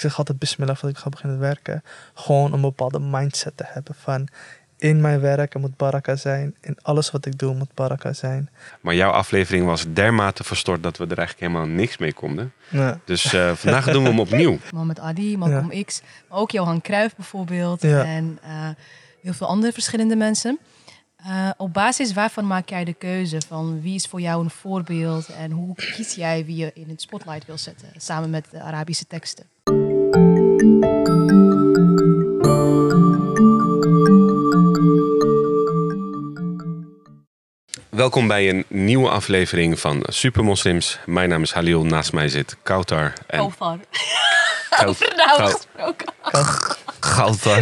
zeg altijd bismillah voordat ik ga beginnen werken. Gewoon een bepaalde mindset te hebben van in mijn werk er moet baraka zijn. In alles wat ik doe moet baraka zijn. Maar jouw aflevering was dermate verstoord dat we er eigenlijk helemaal niks mee konden. Ja. Dus eh, vandaag doen we hem opnieuw. Mohammed Ali, Malcolm X, maar ook Johan Cruijff bijvoorbeeld. Ja. En eh, heel veel andere verschillende mensen. Eh, op basis waarvan maak jij de keuze van wie is voor jou een voorbeeld en hoe kies jij wie je in het spotlight wil zetten, samen met de Arabische teksten? Welkom bij een nieuwe aflevering van Supermoslims. Mijn naam is Halil, naast mij zit Kautar. En Kofar. Kau- Over Kau- gesproken.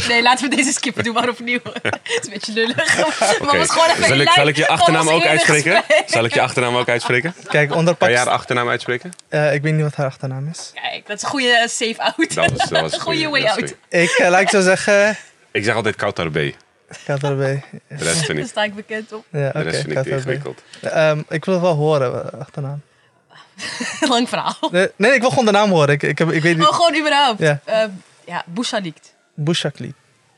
Nee, laten we deze skippen. Doe maar opnieuw. Het is een beetje lullig. Maar Oké. was gewoon even Zal, ik, zal ik je achternaam ook uitspreken? gesprek. Zal ik je achternaam ook uitspreken? Kijk, onder Kan jij de achternaam uitspreken? Eh, ik weet niet wat haar achternaam is. Kijk, dat is een goede eh, save out. Dat was, dat was een goede goeie, way is out. Ik uh, lijkt zo zeggen. Ik zeg altijd Kautar B. De ga het erbij. rest vind Daar ik, sta ik bekend op. Ja, de rest ik vind ik te ingewikkeld. Ehm, ik wil het wel horen, eh, achternaam. Lang verhaal. Nee, nee, ik wil gewoon de naam horen. Ik, ik, heb, ik weet Oh, niet. gewoon überhaupt. Ja. Eh, ja, Bouchalikt. Bouchakli.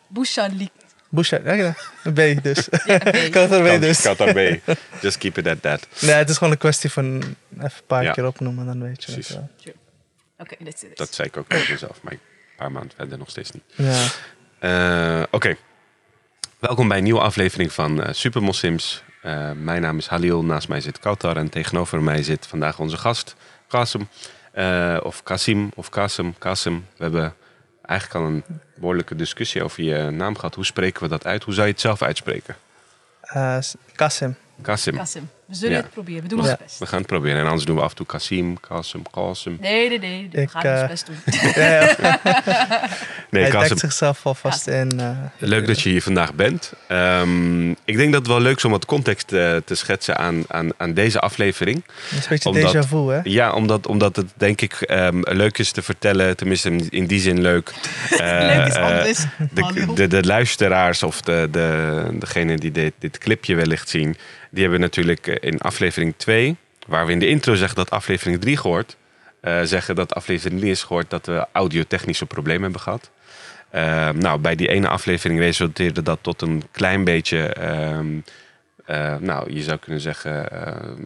Bouchalikt. Bouchak. Ja, ja. B dus. Ja, erbij Kau- dus. Kautar B. Just keep it at that. Nee, het is gewoon een kwestie van even een paar Ja. keer opnoemen, dan weet je Precies. het wel. Oké, dit is het. Dat zei ik ook tegen mezelf, maar een paar maanden verder nog steeds niet. Ja. Eh, Oké. Welkom bij een nieuwe aflevering van eh Supermoslims. Eh, mijn naam is Halil, naast mij zit Kautar en tegenover mij zit vandaag onze gast Qasim. Eh, of Kasim, of Kasim, Kasim. We hebben eigenlijk al een behoorlijke discussie over je naam gehad. Hoe spreken we dat uit? Hoe zou je het zelf uitspreken? Eh, Kasim. Kasim. Kassim. We zullen Ja. het proberen. We doen Ja. ons best. We gaan het proberen. En anders doen we af en toe Kasim, Kasim, Kasim. Nee, nee, nee. We Ik, gaan eh, ons best doen. Nee, Hij Kasim. dekt zichzelf alvast in. eh, Leuk dat je hier vandaag bent. Ehm, ik denk dat het wel leuk is om wat context eh, te schetsen aan, aan, aan deze aflevering. Is een beetje Omdat- déjà vu, hè? Ja, omdat, omdat het denk ik ehm, leuk is te vertellen, tenminste in- die zin leuk. Eh, Leuk is eh, anders. de, de, de luisteraars of de, de, degene die dit, dit clipje wellicht zien, die hebben natuurlijk eh, in aflevering 2, waar we in de intro zeggen dat aflevering 3 gehoord, eh, zeggen dat aflevering 3 is gehoord dat we audiotechnische problemen hebben gehad. Eh, nou, bij die ene aflevering resulteerde dat tot een klein beetje, ehm, eh, nou, je zou kunnen zeggen, ehm,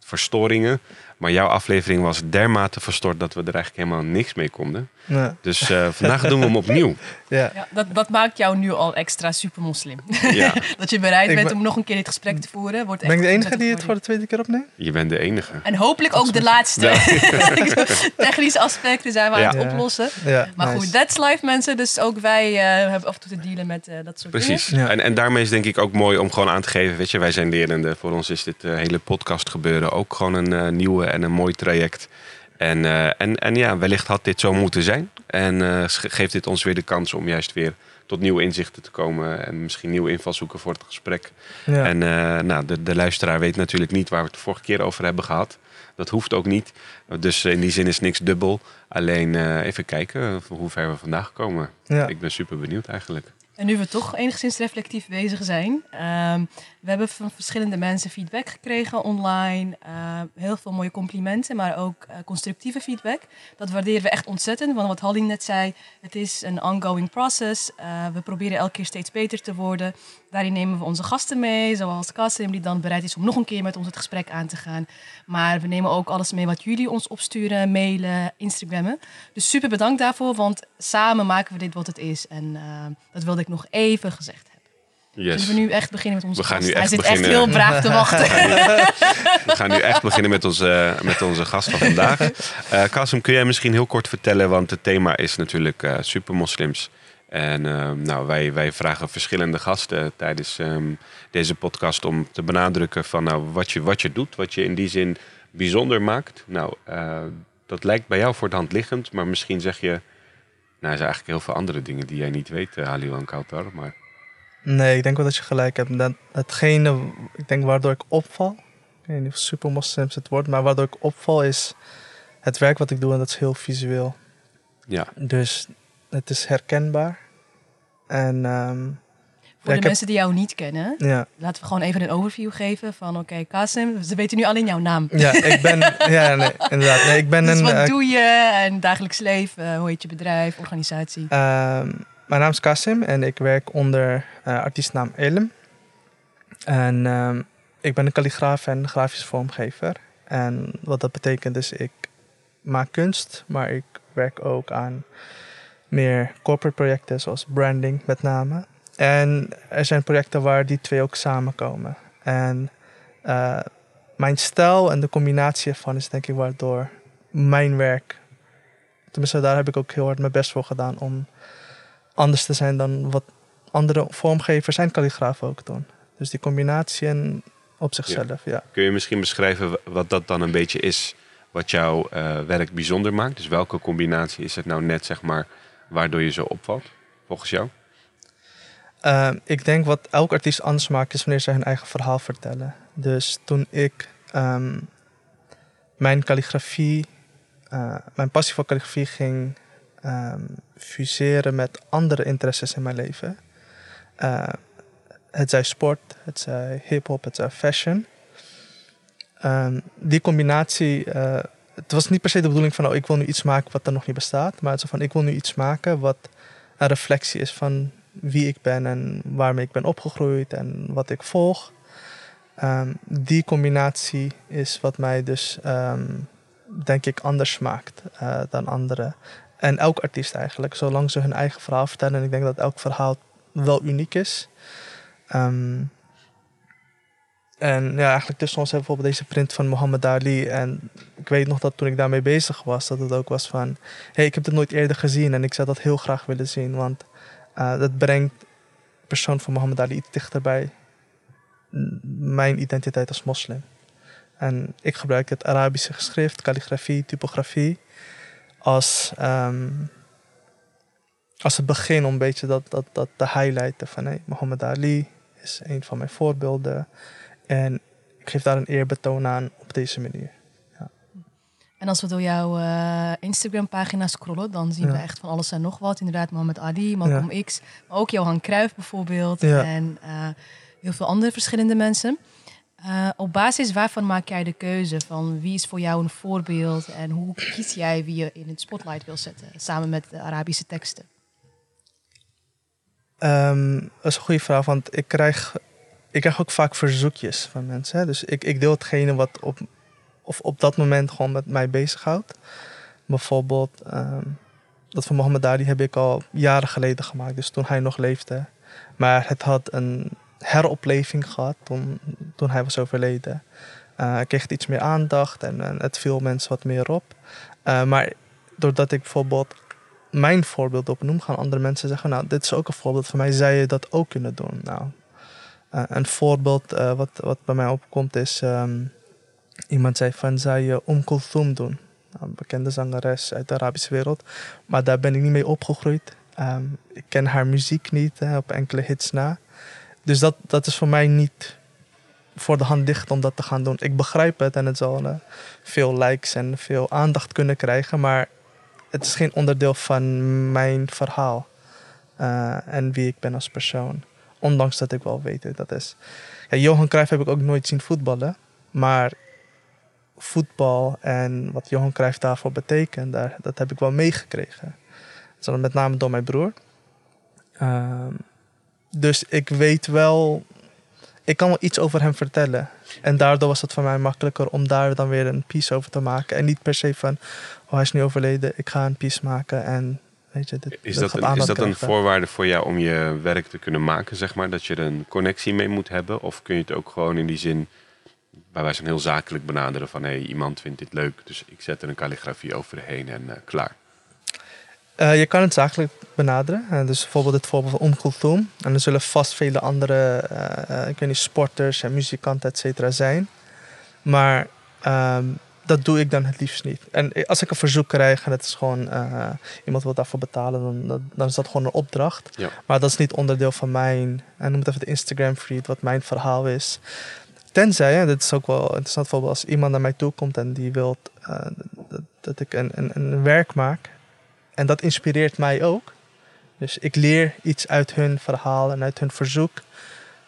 verstoringen. Maar jouw aflevering was dermate verstoord dat we er eigenlijk helemaal niks mee konden. Ja. Dus eh, vandaag doen we hem opnieuw. ja. Ja, dat, dat maakt jou nu al extra super moslim. Ja, Dat je bereid bent ben- om nog een keer dit gesprek te voeren. Wordt Ben ik de enige die het voor de tweede keer opneemt? je bent de enige. En hopelijk ook de laatste. Technische aspecten zijn we aan het oplossen. Ja, Maar nice. goed, that's life mensen. Dus ook wij eh, hebben af en toe te dealen met eh, dat soort Precies. Ja. En, en daarmee is denk ik ook mooi om gewoon aan te geven. Weet je, wij zijn lerenden. Voor ons is dit hele podcast gebeuren ook gewoon een eh, nieuwe en een mooi traject. En, eh, en, en ja, wellicht had dit zo moeten zijn. En eh, ge- geeft dit ons weer de kans om juist weer tot nieuwe inzichten te komen. En misschien nieuwe invalshoeken voor het gesprek. Ja. En eh, nou, de, de luisteraar weet natuurlijk niet waar we het de vorige keer over hebben gehad. Dat hoeft ook niet. Dus in die zin is niks dubbel. Alleen eh, even kijken hoe ver we vandaag komen. Ja. Ik ben super benieuwd eigenlijk. En nu we toch enigszins reflectief bezig zijn. ehm, we hebben van verschillende mensen feedback gekregen online. eh, heel veel mooie complimenten, maar ook eh, constructieve feedback. Dat waarderen we echt ontzettend. Want wat Hallie net zei, het is een ongoing process. Eh, we proberen elke keer steeds beter te worden. Daarin nemen we onze gasten mee, zoals Kasim, die dan bereid is om nog een keer met ons het gesprek aan te gaan. Maar we nemen ook alles mee wat jullie ons opsturen, mailen, Instagrammen. Dus super bedankt daarvoor, want samen maken we dit wat het is. En dat wilde ik nog even gezegd. Yes. Zullen we nu echt beginnen met onze We gaan gast? nu Hij zit echt heel braaf te wachten. We gaan nu echt beginnen met onze, met onze gast van vandaag. Eh Kasim, kun jij misschien heel kort vertellen, want het thema is natuurlijk eh supermoslims. En eh, nou, wij, wij vragen verschillende gasten tijdens ehm, deze podcast om te benadrukken van nou, wat, je, wat je doet, wat je in die zin bijzonder maakt. Nou, eh, dat lijkt bij jou voor de hand liggend, maar misschien zeg je, nou, er zijn eigenlijk heel veel andere dingen die jij niet weet, uh, Halil en Kautar. Maar Nee, ik denk wel dat je gelijk hebt. Dat, hetgene, ik denk waardoor ik opval, ik weet niet of supermoslims het wordt, maar waardoor ik opval is het werk wat ik doe en dat is heel visueel. ja, Dus het is herkenbaar. En ehm, Voor de heb- mensen die jou niet kennen, Ja, laten we gewoon even een overview geven van oké, Kasim, ze weten nu alleen jouw naam. ja ik ben, ja, nee, inderdaad. Nee, ik ben Dus een, wat eh, doe je en dagelijks leven, hoe heet je bedrijf, organisatie? Ehm, mijn naam is Kasim en ik werk onder eh artiestnaam Elm. En ehm, ik ben een kalligraaf en grafisch vormgever. En wat dat betekent is, ik maak kunst, maar ik werk ook aan meer corporate projecten, zoals branding met name. En er zijn projecten waar die twee ook samenkomen. En eh, mijn stijl en de combinatie ervan is denk ik waardoor mijn werk, tenminste daar heb ik ook heel hard mijn best voor gedaan om anders te zijn dan wat andere vormgevers en kalligrafen ook doen. Dus die combinatie en op zichzelf, ja. Kun je misschien beschrijven wa- wat dat dan een beetje is wat jouw eh, werk bijzonder maakt? Dus welke combinatie is het nou net, zeg maar, waardoor je zo opvalt, volgens jou? Ehm, ik denk wat elk artiest anders maakt is wanneer ze hun eigen verhaal vertellen. Dus toen ik ehm, mijn kalligrafie, eh, mijn passie voor kalligrafie ging ehm, fuseren met andere interesses in mijn leven. Eh, het zij sport, het zij hip-hop, het zij fashion. Ehm, die combinatie, eh, het was niet per se de bedoeling van, oh, ik wil nu iets maken wat er nog niet bestaat, maar het is van, ik wil nu iets maken wat een reflectie is van wie ik ben en waarmee ik ben opgegroeid en wat ik volg. Ehm, die combinatie is wat mij dus, ehm, denk ik, anders maakt eh, dan anderen. En elk artiest eigenlijk, zolang ze hun eigen verhaal vertellen. En ik denk dat elk verhaal wel uniek is. Ehm, en ja, eigenlijk tussen ons hebben we bijvoorbeeld deze print van Muhammad Ali. En ik weet nog dat toen ik daarmee bezig was, dat het ook was van... hey, ik heb dit nooit eerder gezien en ik zou dat heel graag willen zien. Want uh, dat brengt de persoon van Muhammad Ali iets dichter bij mijn identiteit als moslim. En ik gebruik het Arabische geschrift, kalligrafie, typografie als, um, als het begin om een beetje dat, dat, dat te highlighten van hey, Muhammad Ali is een van mijn voorbeelden. En ik geef daar een eerbetoon aan op deze manier. Ja. En als we door jouw uh, Instagram-pagina scrollen, dan zien ja. we echt van alles en nog wat. Inderdaad, Mohammed Ali, Malcolm ja. X, maar ook Johan Cruijff bijvoorbeeld. En uh, heel veel andere verschillende mensen. Uh, op basis waarvan maak jij de keuze van wie is voor jou een voorbeeld en hoe kies jij wie je in het spotlight wil zetten, samen met de Arabische teksten? Um, dat is een goede vraag, want ik krijg, ik krijg ook vaak verzoekjes van mensen. Hè? Dus ik, ik deel hetgene wat op, of op dat moment gewoon met mij bezighoudt. Bijvoorbeeld, um, dat van Mohammed Ali heb ik al jaren geleden gemaakt, dus toen hij nog leefde. Maar het had een heropleving gehad toen, toen hij was overleden. Uh, hij kreeg iets meer aandacht en, het viel mensen wat meer op. Uh, maar doordat ik bijvoorbeeld mijn voorbeeld opnoem, gaan andere mensen zeggen: Nou, dit is ook een voorbeeld van mij, zou je dat ook kunnen doen? Nou, uh, een voorbeeld wat, wat bij mij opkomt is: um, iemand zei van zou je Om Kulthum doen? Nou, een bekende zangeres uit de Arabische wereld. Maar daar ben ik niet mee opgegroeid. Um, ik ken haar muziek niet, op enkele hits na. Dus dat, dat is voor mij niet voor de hand dicht om dat te gaan doen. Ik begrijp het en het zal uh, veel likes en veel aandacht kunnen krijgen, maar het is geen onderdeel van mijn verhaal uh, en wie ik ben als persoon. Ondanks dat ik wel weet dat is. Ja, Johan Cruijff heb ik ook nooit zien voetballen, maar voetbal en wat Johan Cruijff daarvoor betekent, daar, dat heb ik wel meegekregen. Met name door mijn broer. Uh, dus ik weet wel, ik kan wel iets over hem vertellen. En daardoor was het voor mij makkelijker om daar dan weer een piece over te maken. En niet per se van, oh hij is nu overleden, ik ga een piece maken en weet je, dit, is dat, dat, een, is dat een voorwaarde voor jou om je werk te kunnen maken, zeg maar? Dat je er een connectie mee moet hebben? Of kun je het ook gewoon in die zin, waar wij zijn heel zakelijk benaderen van, hé, hey, iemand vindt dit leuk, dus ik zet er een kalligrafie overheen en uh, klaar. Uh, je kan het zakelijk benaderen. Uh, dus bijvoorbeeld het voorbeeld van Omkulthum. En er zullen vast vele andere uh, ik weet niet, sporters en muzikanten, et cetera, zijn. Maar um, dat doe ik dan het liefst niet. En als ik een verzoek krijg en het is gewoon iemand wil daarvoor betalen, dan, dan is dat gewoon een opdracht. Ja. Maar dat is niet onderdeel van mijn, en noem het even de Instagram feed, wat mijn verhaal is. Tenzij, en dit is ook wel interessant, bijvoorbeeld als iemand naar mij toe komt en die wil dat, dat ik een, een, een werk maak en dat inspireert mij ook. Dus ik leer iets uit hun verhaal en uit hun verzoek.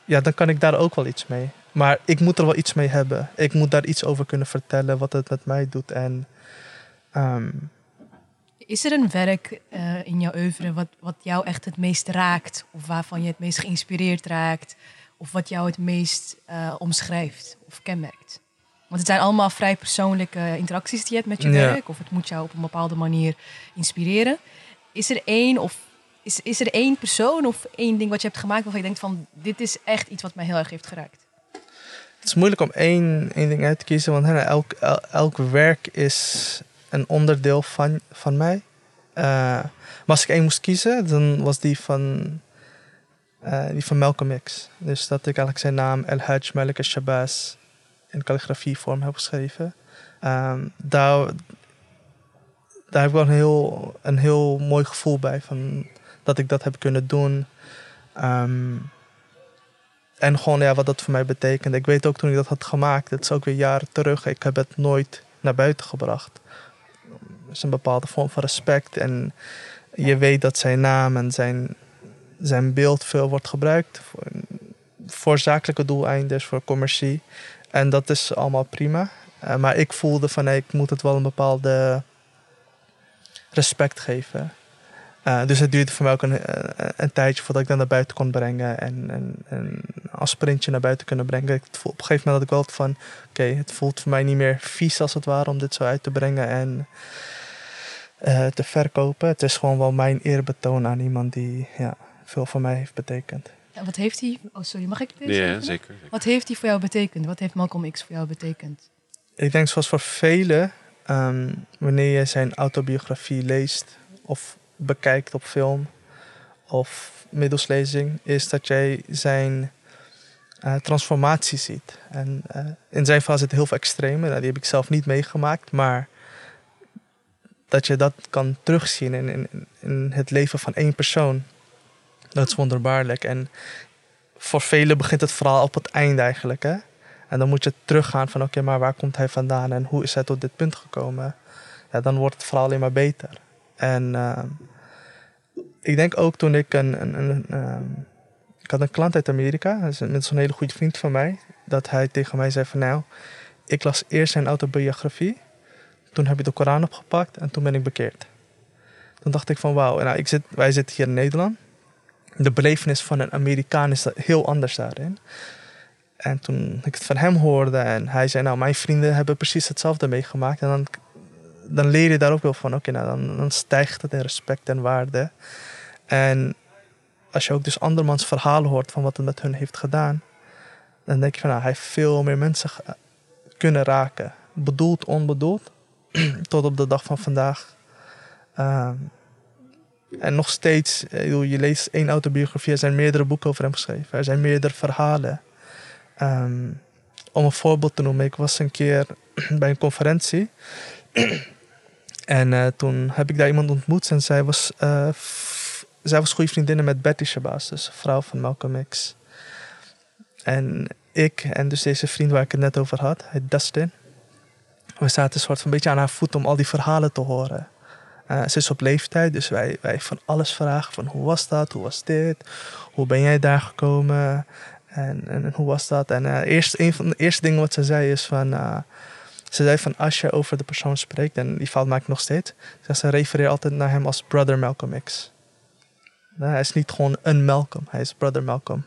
Ja, dan kan ik daar ook wel iets mee. Maar ik moet er wel iets mee hebben. Ik moet daar iets over kunnen vertellen, wat het met mij doet. En ehm, Is er een werk eh, in jouw oeuvre wat, wat jou echt het meest raakt? Of waarvan je het meest geïnspireerd raakt? Of wat jou het meest eh, omschrijft of kenmerkt? Want het zijn allemaal vrij persoonlijke interacties die je hebt met je Ja. werk. Of het moet jou op een bepaalde manier inspireren. Is er één of is, is er één persoon of één ding wat je hebt gemaakt waarvan je denkt van dit is echt iets wat mij heel erg heeft geraakt? het is moeilijk om één, één ding uit te kiezen, want hè, elk, el- elk werk is een onderdeel van, van mij. Eh, maar als ik één moest kiezen, dan was die van, eh, die van Malcolm X. Dus dat ik eigenlijk zijn naam El Hajj Malik al-Shabazz in calligrafievorm heb geschreven. Ehm, daar, daar heb ik wel een heel, een heel mooi gevoel bij, van dat ik dat heb kunnen doen. Ehm, en gewoon ja, wat dat voor mij betekent. Ik weet ook toen ik dat had gemaakt, dat is ook weer jaren terug. Ik heb het nooit naar buiten gebracht. Er is een bepaalde vorm van respect. En je weet dat zijn naam en zijn, zijn beeld veel wordt gebruikt. Voor, voor zakelijke doeleinden, voor commercie. En dat is allemaal prima. Eh, maar ik voelde van ik moet het wel een bepaalde respect geven. Eh, dus het duurde voor mij ook een, eh, tijdje voordat ik dat naar buiten kon brengen. En, en, en als naar buiten kunnen brengen. Ik voel, op een gegeven moment had ik wel van... Oké, het voelt voor mij niet meer vies als het ware om dit zo uit te brengen en te verkopen. Het is gewoon wel mijn eerbetoon aan iemand die ja, veel voor mij heeft betekend. En wat heeft hij... Oh, sorry, mag ik deze? Ja, even? zeker. Wat heeft hij voor jou betekend? Wat heeft Malcolm X voor jou betekend? Ik denk zoals voor velen, ehm, wanneer je zijn autobiografie leest of bekijkt op film of middels is dat jij zijn eh, transformatie ziet. En eh, in zijn geval zit heel veel extreme, nou, die heb ik zelf niet meegemaakt, maar dat je dat kan terugzien in, in, in het leven van één persoon, dat is wonderbaarlijk. En voor velen begint het verhaal op het einde eigenlijk, hè? En dan moet je teruggaan van oké, maar waar komt hij vandaan en hoe is hij tot dit punt gekomen? Ja, dan wordt het verhaal alleen maar beter. En ehm, ik denk ook toen ik een, een, een, ehm, ik had een klant uit Amerika, dat is een, hele goede vriend van mij, dat hij tegen mij zei van nou, ik las eerst zijn autobiografie, toen heb je de Koran opgepakt en toen ben ik bekeerd. Toen dacht ik van wauw, nou, ik zit, wij zitten hier in Nederland. De belevenis van een Amerikaan is heel anders daarin. En toen ik het van hem hoorde en hij zei, nou, mijn vrienden hebben precies hetzelfde meegemaakt. En dan, dan leer je daar ook wel van, oké, nou, dan, dan stijgt het in respect en waarde. En als je ook dus andermans verhalen hoort van wat het met hun heeft gedaan, dan denk je van, nou, hij heeft veel meer mensen kunnen raken. Bedoeld, onbedoeld, tot op de dag van vandaag. Ehm, en nog steeds, eh, je leest één autobiografie, er zijn meerdere boeken over hem geschreven. Er zijn meerdere verhalen. Ehm, om een voorbeeld te noemen, ik was een keer bij een conferentie. en eh, toen heb ik daar iemand ontmoet en zij was, eh, zij was goede vriendinnen met Betty Shabazz, dus vrouw van Malcolm X. En ik en dus deze vriend waar ik het net over had, Dustin. We zaten een soort van beetje aan haar voet om al die verhalen te horen. Eh, ze is op leeftijd, dus wij, wij van alles vragen. Van hoe was dat? Hoe was dit? Hoe ben jij daar gekomen? En, en, hoe was dat? En eh, eerst, een van de eerste dingen wat ze zei is van... eh, ze zei van als je over de persoon spreekt, en die fout maak ik nog steeds... Ze, ze refereert altijd naar hem als Brother Malcolm X. Hij is niet gewoon een Malcolm, hij is Brother Malcolm.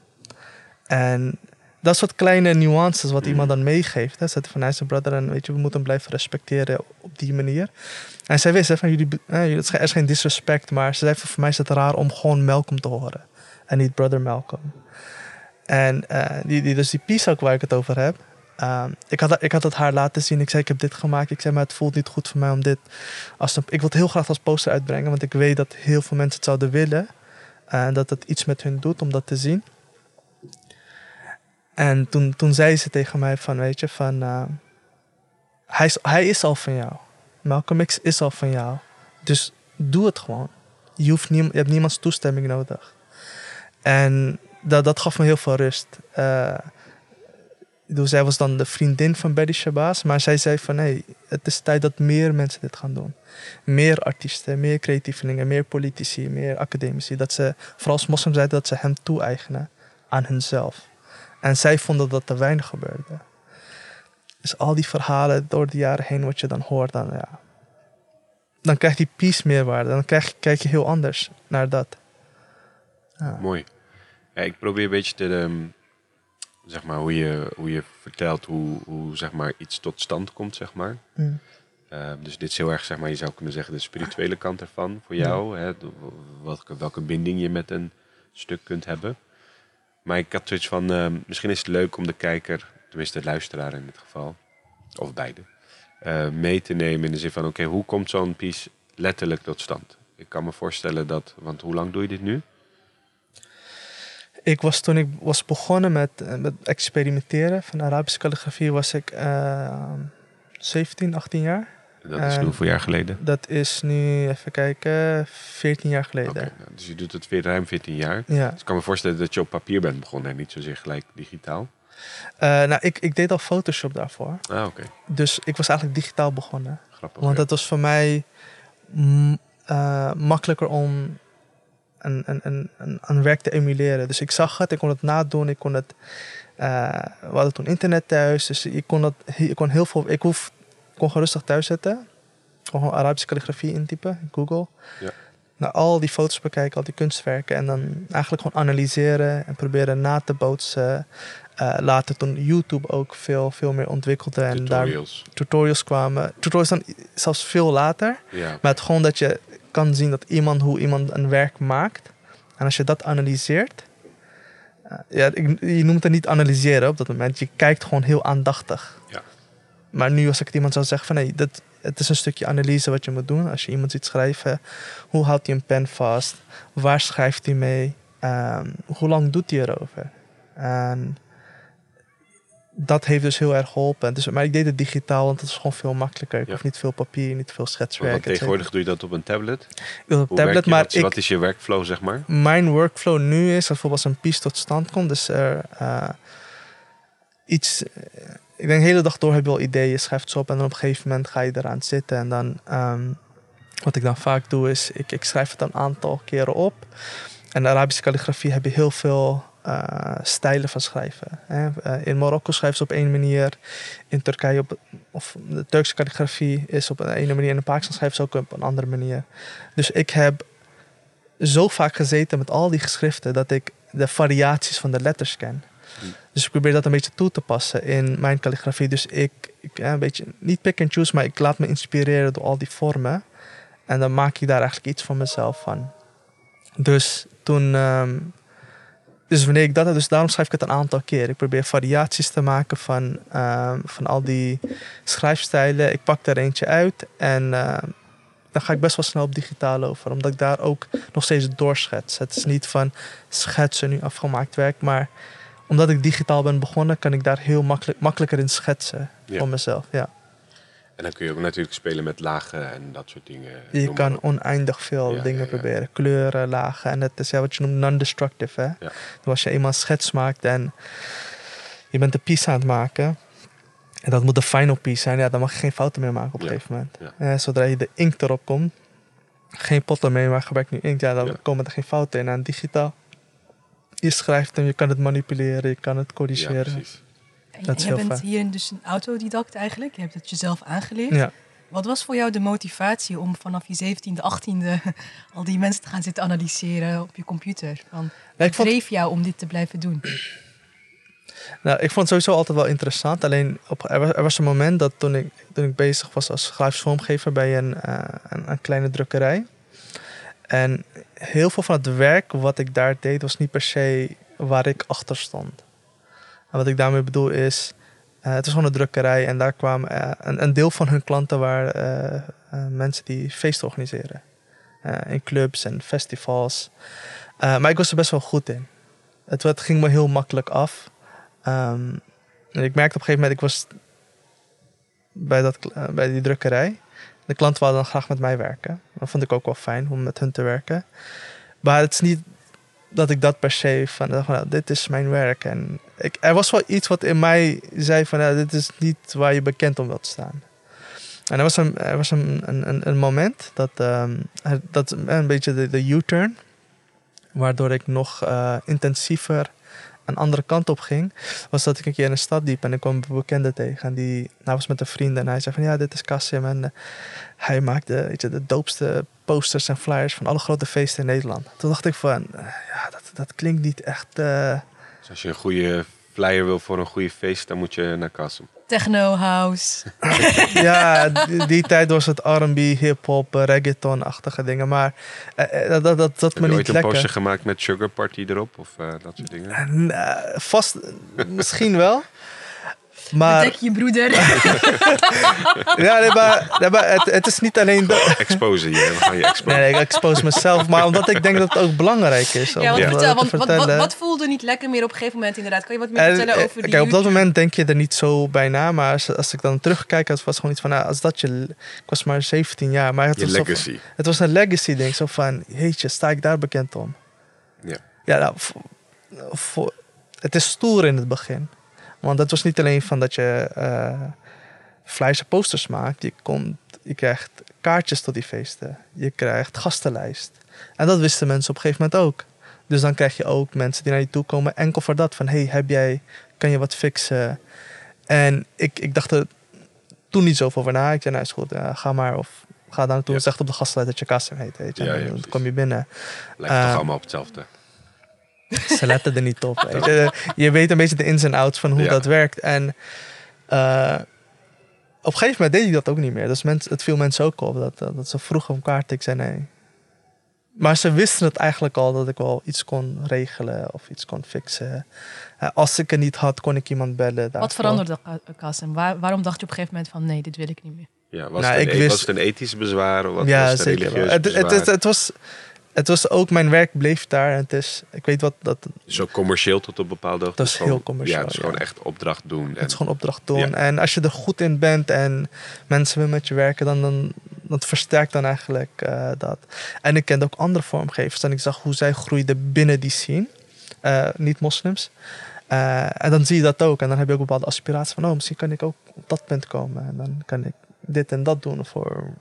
En dat soort kleine nuances wat iemand dan meegeeft. Hè. Zet van hij is een brother en weet je, we moeten hem blijven respecteren op die manier. En zij wist hè, van jullie, eh, jullie- het is geen- er is geen disrespect, maar ze zei van voor mij is het raar om gewoon Malcolm te horen. En niet Brother Malcolm. En eh, die, die, dus die piece ook waar ik het over heb. ehm, ik, had, ik had het haar laten zien. Ik zei, ik heb dit gemaakt. Ik zei, maar het voelt niet goed voor mij om dit... Als een, ik wil het heel graag als poster uitbrengen. Want ik weet dat heel veel mensen het zouden willen. En dat het iets met hun doet om dat te zien. En toen, toen zei ze tegen mij van, weet je, van... eh, hij, is, hij is al van jou. Malcolm X is al van jou. Dus doe het gewoon. Je, hoeft je hebt niemands toestemming nodig. En dat, dat gaf me heel veel rust. Eh, Dus zij was dan de vriendin van Betty Shabazz. Maar zij zei van nee, het is tijd dat meer mensen dit gaan doen. Meer artiesten, meer creatievelingen, meer politici, meer academici. Dat ze, vooral als moslims zeiden, dat ze hem toe-eigenen aan hunzelf. En zij vonden dat te weinig gebeurde. Dus al die verhalen door de jaren heen wat je dan hoort, dan ja. Dan krijgt die peace meerwaarde. Dan krijg, kijk je heel anders naar dat. Ja. Mooi. Ja, ik probeer een beetje te, ehm, zeg maar, hoe je, hoe je vertelt hoe, hoe zeg maar, iets tot stand komt, zeg maar. Mm. Uh, dus dit is heel erg, zeg maar, je zou kunnen zeggen, de spirituele kant ervan voor jou. Hè? Welke, welke binding je met een stuk kunt hebben. Maar ik had zoiets van, ehm, misschien is het leuk om de kijker, tenminste de luisteraar in dit geval, of beide, eh, mee te nemen in de zin van, oké, hoe komt zo'n piece letterlijk tot stand? Ik kan me voorstellen dat, want hoe lang doe je dit nu? Ik was toen ik was begonnen met, eh, met experimenteren van Arabische calligrafie, was ik eh 17, 18 jaar. Dat is Ehm, hoeveel jaar geleden? Dat is nu, even kijken, 14 jaar geleden. Nou, dus je doet het weer ruim 14 jaar. Ja. Dus ik kan me voorstellen dat je op papier bent begonnen en niet zozeer gelijk digitaal. Eh, nou, ik, ik deed al Photoshop daarvoor. Ah, oké. Dus ik was eigenlijk digitaal begonnen. Grappig. Want ja. dat was voor mij eh, makkelijker om een, een, een, een, een werk te emuleren. Dus ik zag het, ik kon het nadoen, ik kon het... eh, we hadden toen internet thuis, dus ik kon, dat, ik kon heel veel... Ik hoef, kon gewoon rustig thuis zitten. Kon gewoon Arabische calligrafie intypen in Google. Ja. Nou, al die foto's bekijken, al die kunstwerken. En dan eigenlijk gewoon analyseren en proberen na te bootsen. Eh, later toen YouTube ook veel, veel meer ontwikkelde. En daar Tutorials. tutorials kwamen. Tutorials dan zelfs veel later. Ja, Maar het gewoon dat je kan zien dat iemand, hoe iemand een werk maakt. En als je dat analyseert. eh, ja, ik, je noemt het niet analyseren op dat moment. Je kijkt gewoon heel aandachtig. Ja. Maar nu als ik het iemand zou zeggen van nee, dat, het is een stukje analyse wat je moet doen. Als je iemand ziet schrijven. Hoe houdt hij een pen vast? Waar schrijft hij mee? Ehm, hoe lang doet hij erover? En dat heeft dus heel erg geholpen. Dus, maar ik deed het digitaal, want het is gewoon veel makkelijker. Ik Ja. hoef niet veel papier, niet veel want schetswerk. cetera. tegenwoordig doe je dat op een tablet. Op Hoe tablet, je, maar wat, ik, wat is je workflow, zeg maar? mijn workflow nu is dat bijvoorbeeld als een piece tot stand komt, dus er eh, iets. Ik denk de hele dag door heb je wel ideeën, je schrijft ze op en dan op een gegeven moment ga je eraan zitten. En dan, ehm, wat ik dan vaak doe, is ik, ik schrijf het een aantal keren op. En de Arabische calligrafie heb je heel veel eh, stijlen van schrijven. Hè. Eh, in Marokko schrijven ze op één manier, in Turkije op, of de Turkse calligrafie is op een ene manier, en in Pakistan schrijven ze ook op een andere manier. Dus ik heb zo vaak gezeten met al die geschriften dat ik de variaties van de letters ken. Dus ik probeer dat een beetje toe te passen in mijn calligrafie. Dus ik, ik een beetje, niet pick and choose, maar ik laat me inspireren door al die vormen. En dan maak ik daar eigenlijk iets van mezelf van. Dus toen. ehm, dus wanneer ik dat heb, dus daarom schrijf ik het een aantal keer. Ik probeer variaties te maken van, ehm, van al die schrijfstijlen. Ik pak er eentje uit en ehm, dan ga ik best wel snel op digitaal over. Omdat ik daar ook nog steeds doorschets. Het is niet van schetsen nu afgemaakt werk. Maar omdat ik digitaal ben begonnen, kan ik daar heel makkelijk, makkelijker in schetsen Ja. voor mezelf. Ja. En dan kun je ook natuurlijk spelen met lagen en dat soort dingen. Je Noem kan oneindig veel Ja, dingen ja, proberen. Kleuren, lagen. En het is ja, wat je noemt non-destructive. Hè? Dus als je eenmaal een schets maakt en je bent een piece aan het maken. En dat moet de final piece zijn. Ja, dan mag je geen fouten meer maken op een gegeven moment. Eh, zodra je de inkt erop komt. Geen potten mee, maar gebruik nu inkt. Ja, dan komen er geen fouten in. En digitaal. Je schrijft hem, je kan het manipuleren, je kan het Ja, corrigeren. precies. En Dat is je heel bent fijn. hierin dus een autodidact eigenlijk. Je hebt het jezelf aangeleerd. Ja. Wat was voor jou de motivatie om vanaf je 17e, 18e al die mensen te gaan zitten analyseren op je computer? Van, Ja, ik, vond, dreef jou om dit te blijven doen? nou, ik vond het sowieso altijd wel interessant. Alleen op, er, was, er was een moment dat toen ik, toen ik bezig was als grafisch vormgever bij een, eh, een, een kleine drukkerij. En heel veel van het werk wat ik daar deed was niet per se waar ik achter stond. Wat ik daarmee bedoel is, eh, het was gewoon een drukkerij en daar kwamen eh, een, een deel van hun klanten waren eh, mensen die feesten organiseren. In clubs en festivals. Maar ik was er best wel goed in. Het, ging me heel makkelijk af. Ehm, ik merkte op een gegeven moment, ik was bij, dat, bij die drukkerij. De klanten wilden dan graag met mij werken. Dat vond ik ook wel fijn om met hun te werken. Maar het is niet dat ik dat per se van, nou, dit is mijn werk. En ik, er was wel iets wat in mij zei van, ja, dit is niet waar je bekend om wilt staan. En er was een, er was een, een, een- moment dat, ehm, dat een beetje de, de U-turn, waardoor ik nog eh, intensiever een andere kant op ging, was dat ik een keer in een stad liep en ik kwam een bekende tegen. En die, hij was met een vriend en hij zei van ja, dit is Kassim. En eh, hij maakte weet je, de doopste posters en flyers van alle grote feesten in Nederland. Toen dacht ik van, eh, ja, dat, dat klinkt niet echt... eh, Dus als je een goede flyer wil voor een goede feest, dan moet je naar Kassem. Techno, house. ja, die, die tijd was het R&B, hip-hop, eh, reggaeton-achtige dingen. Maar eh, eh, dat, dat, dat, Heb me je niet ooit een lekker. gemaakt met Sugar Party erop? Of eh, dat soort dingen? En, eh, vast, misschien wel. Maar, Bedek je broeder. ja, nee, maar, nee, maar het, het is niet alleen... De, Exposen je, we gaan je exposen. nee, nee, ik expose mezelf. Maar omdat ik denk dat het ook belangrijk is. om ja, want dat vertel, te want wat, wat, vertellen. wat voelde niet lekker meer op een gegeven moment inderdaad? Kan je wat meer En, vertellen eh, over die Kijk, op dat moment denk je er niet zo bij na. Maar als, als ik dan terugkijk, het was gewoon iets van... Nou, als dat je... Ik was maar 17 jaar. Maar het, Je was van- legacy. het was een legacy ding. Zo van, jeetje, sta ik daar bekend om? Ja. Ja, nou, voor- voor- het is stoer in het begin. Want het was niet alleen van dat je eh flyers en posters maakt. Je, komt, je krijgt kaartjes tot die feesten. Je krijgt gastenlijst. En dat wisten mensen op een gegeven moment ook. Dus dan krijg je ook mensen die naar je toe komen enkel voor dat. Van, hey, heb jij, kan je wat fixen? En ik, ik dacht er toen niet zoveel over na. Ik zei, nou is goed, ja, ga maar. Of ga dan toe. Ja. Zeg op de gastlijst dat je Kassem heet. Weet je. Ja, En ja, dan kom je binnen. Lijkt Eh, toch allemaal op hetzelfde. Ze letten er niet op. Weet je. je weet een beetje de ins en outs van hoe Ja. dat werkt. En eh, op een gegeven moment deed ik dat ook niet meer. Dus mensen, het viel mensen ook op dat, dat ze vroegen om kaart. Ik zei nee. Maar ze wisten het eigenlijk al dat ik wel iets kon regelen of iets kon fixen. Eh, als ik het niet had, kon ik iemand bellen. Wat veranderde Ka- Kassem? Waar, waarom dacht je op een gegeven moment van nee, dit wil ik niet meer? Ja, was, Nou, het ik een, wist- was het een ethisch bezwaar? Of wat ja, was het een zeker. Het, het, het was, het was ook, mijn werk bleef daar. En het is, ik weet wat, dat, Zo commercieel tot op bepaalde hoogte. Dat is Gewoon- heel commercieel, Ja, het is ja. gewoon echt opdracht doen. Het is gewoon opdracht doen. Ja. En als je er goed in bent en mensen willen met je werken, dan, dan dat versterkt dan eigenlijk eh, dat. En ik kende ook andere vormgevers en ik zag hoe zij groeiden binnen die scene. Eh, niet moslims. Eh, en dan zie je dat ook. En dan heb je ook bepaalde aspiraties van, oh, misschien kan ik ook op dat punt komen. En dan kan ik dit en dat doen voor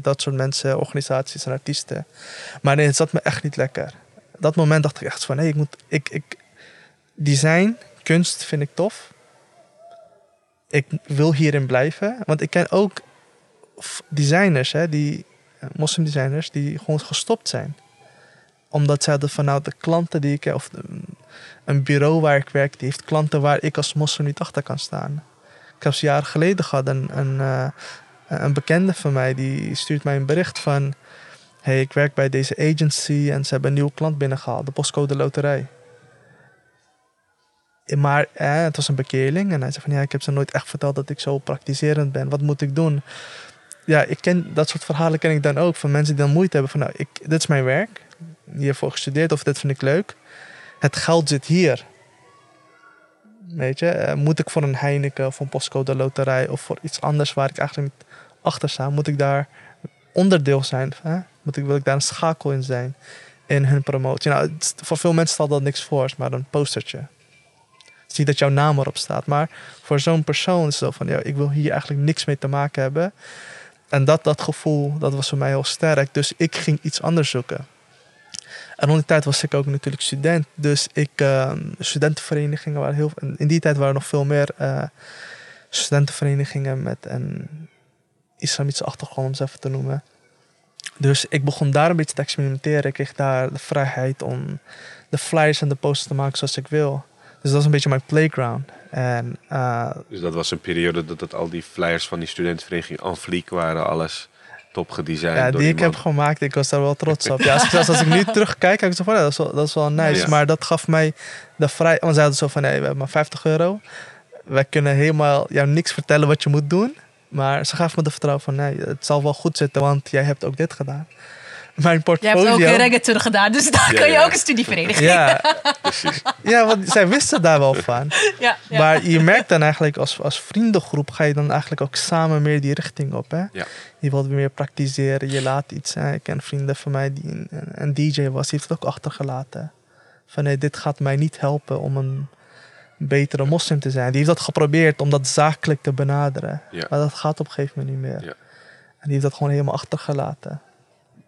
dat soort mensen, organisaties en artiesten. Maar het zat me echt niet lekker. Dat moment dacht ik echt van, hé, ik moet, ik, ik, design, kunst vind ik tof ik wil hierin blijven. Want ik ken ook designers, hè, die, moslimdesigners, die gewoon gestopt zijn. Omdat ze hadden vanuit de klanten die ik heb, of de- een bureau waar ik werk, die heeft klanten waar ik als moslim niet achter kan staan. Ik heb ze jaren geleden gehad, een, een, eh, een bekende van mij, die stuurt mij een bericht van... hey, ik werk bij deze agency en ze hebben een nieuwe klant binnengehaald, de postcode loterij. Maar eh, het was een bekeerling. En hij zei van ja, ik heb ze nooit echt verteld dat ik zo praktiserend ben. Wat moet ik doen? Ja, ik ken dat soort verhalen ken ik dan ook van mensen die dan moeite hebben van nou, ik, dit is mijn werk. Hiervoor gestudeerd of dit vind ik leuk. Het geld zit hier. Weet je, eh, moet ik voor een Heineken of een postcode loterij of voor iets anders waar ik eigenlijk niet achter sta, moet ik daar onderdeel zijn? Hè? Moet ik, wil ik daar een schakel in zijn in hun promotie? Nou, voor veel mensen stelt dat niks voor, maar een postertje. Het is niet dat jouw naam erop staat, maar voor zo'n persoon is het van, ja, ik wil hier eigenlijk niks mee te maken hebben. En dat, dat gevoel, dat was voor mij heel sterk. Dus ik ging iets anders zoeken. En rond die tijd was ik ook natuurlijk student. Dus ik, eh, studentenverenigingen waren heel... In die tijd waren er nog veel meer eh, studentenverenigingen met een islamitische achtergrond, om ze even te noemen. Dus ik begon daar een beetje te experimenteren. Ik kreeg daar de vrijheid om de flyers en de posters te maken zoals ik wil. Dus dat was een beetje mijn playground. En eh, Dus dat was een periode dat, dat al die flyers van die studentenvereniging en fliek waren. Alles top gedesigned ja, door die ik heb gemaakt, ik was daar wel trots op. Ja, als, als ik nu terugkijk, heb ik zo van, ja, dat, is wel, dat is wel nice. Ja. Maar dat gaf mij de vrijheid. Want zij hadden zo van, nee, we hebben maar 50 euro. Wij kunnen helemaal jou niks vertellen wat je moet doen. Maar ze gaven me de vertrouwen van, nee, het zal wel goed zitten, want jij hebt ook dit gedaan. Mijn Je portfolio... hebt ook een reggaeton gedaan, dus daar Ja, kun je ja. ook een studievereniging. ja, Precies. ja, want zij wisten daar wel van. Ja, ja. Maar je merkt dan eigenlijk als, als vriendengroep ga je dan eigenlijk ook samen meer die richting op. Hè? Ja. Je wilt weer meer praktiseren, je laat iets. Hè? Ik ken vrienden van mij die een, een DJ was, die heeft het ook achtergelaten. Van nee, dit gaat mij niet helpen om een betere moslim te zijn. Die heeft dat geprobeerd om dat zakelijk te benaderen. Ja. Maar dat gaat op een gegeven moment niet meer. Ja. En die heeft dat gewoon helemaal achtergelaten.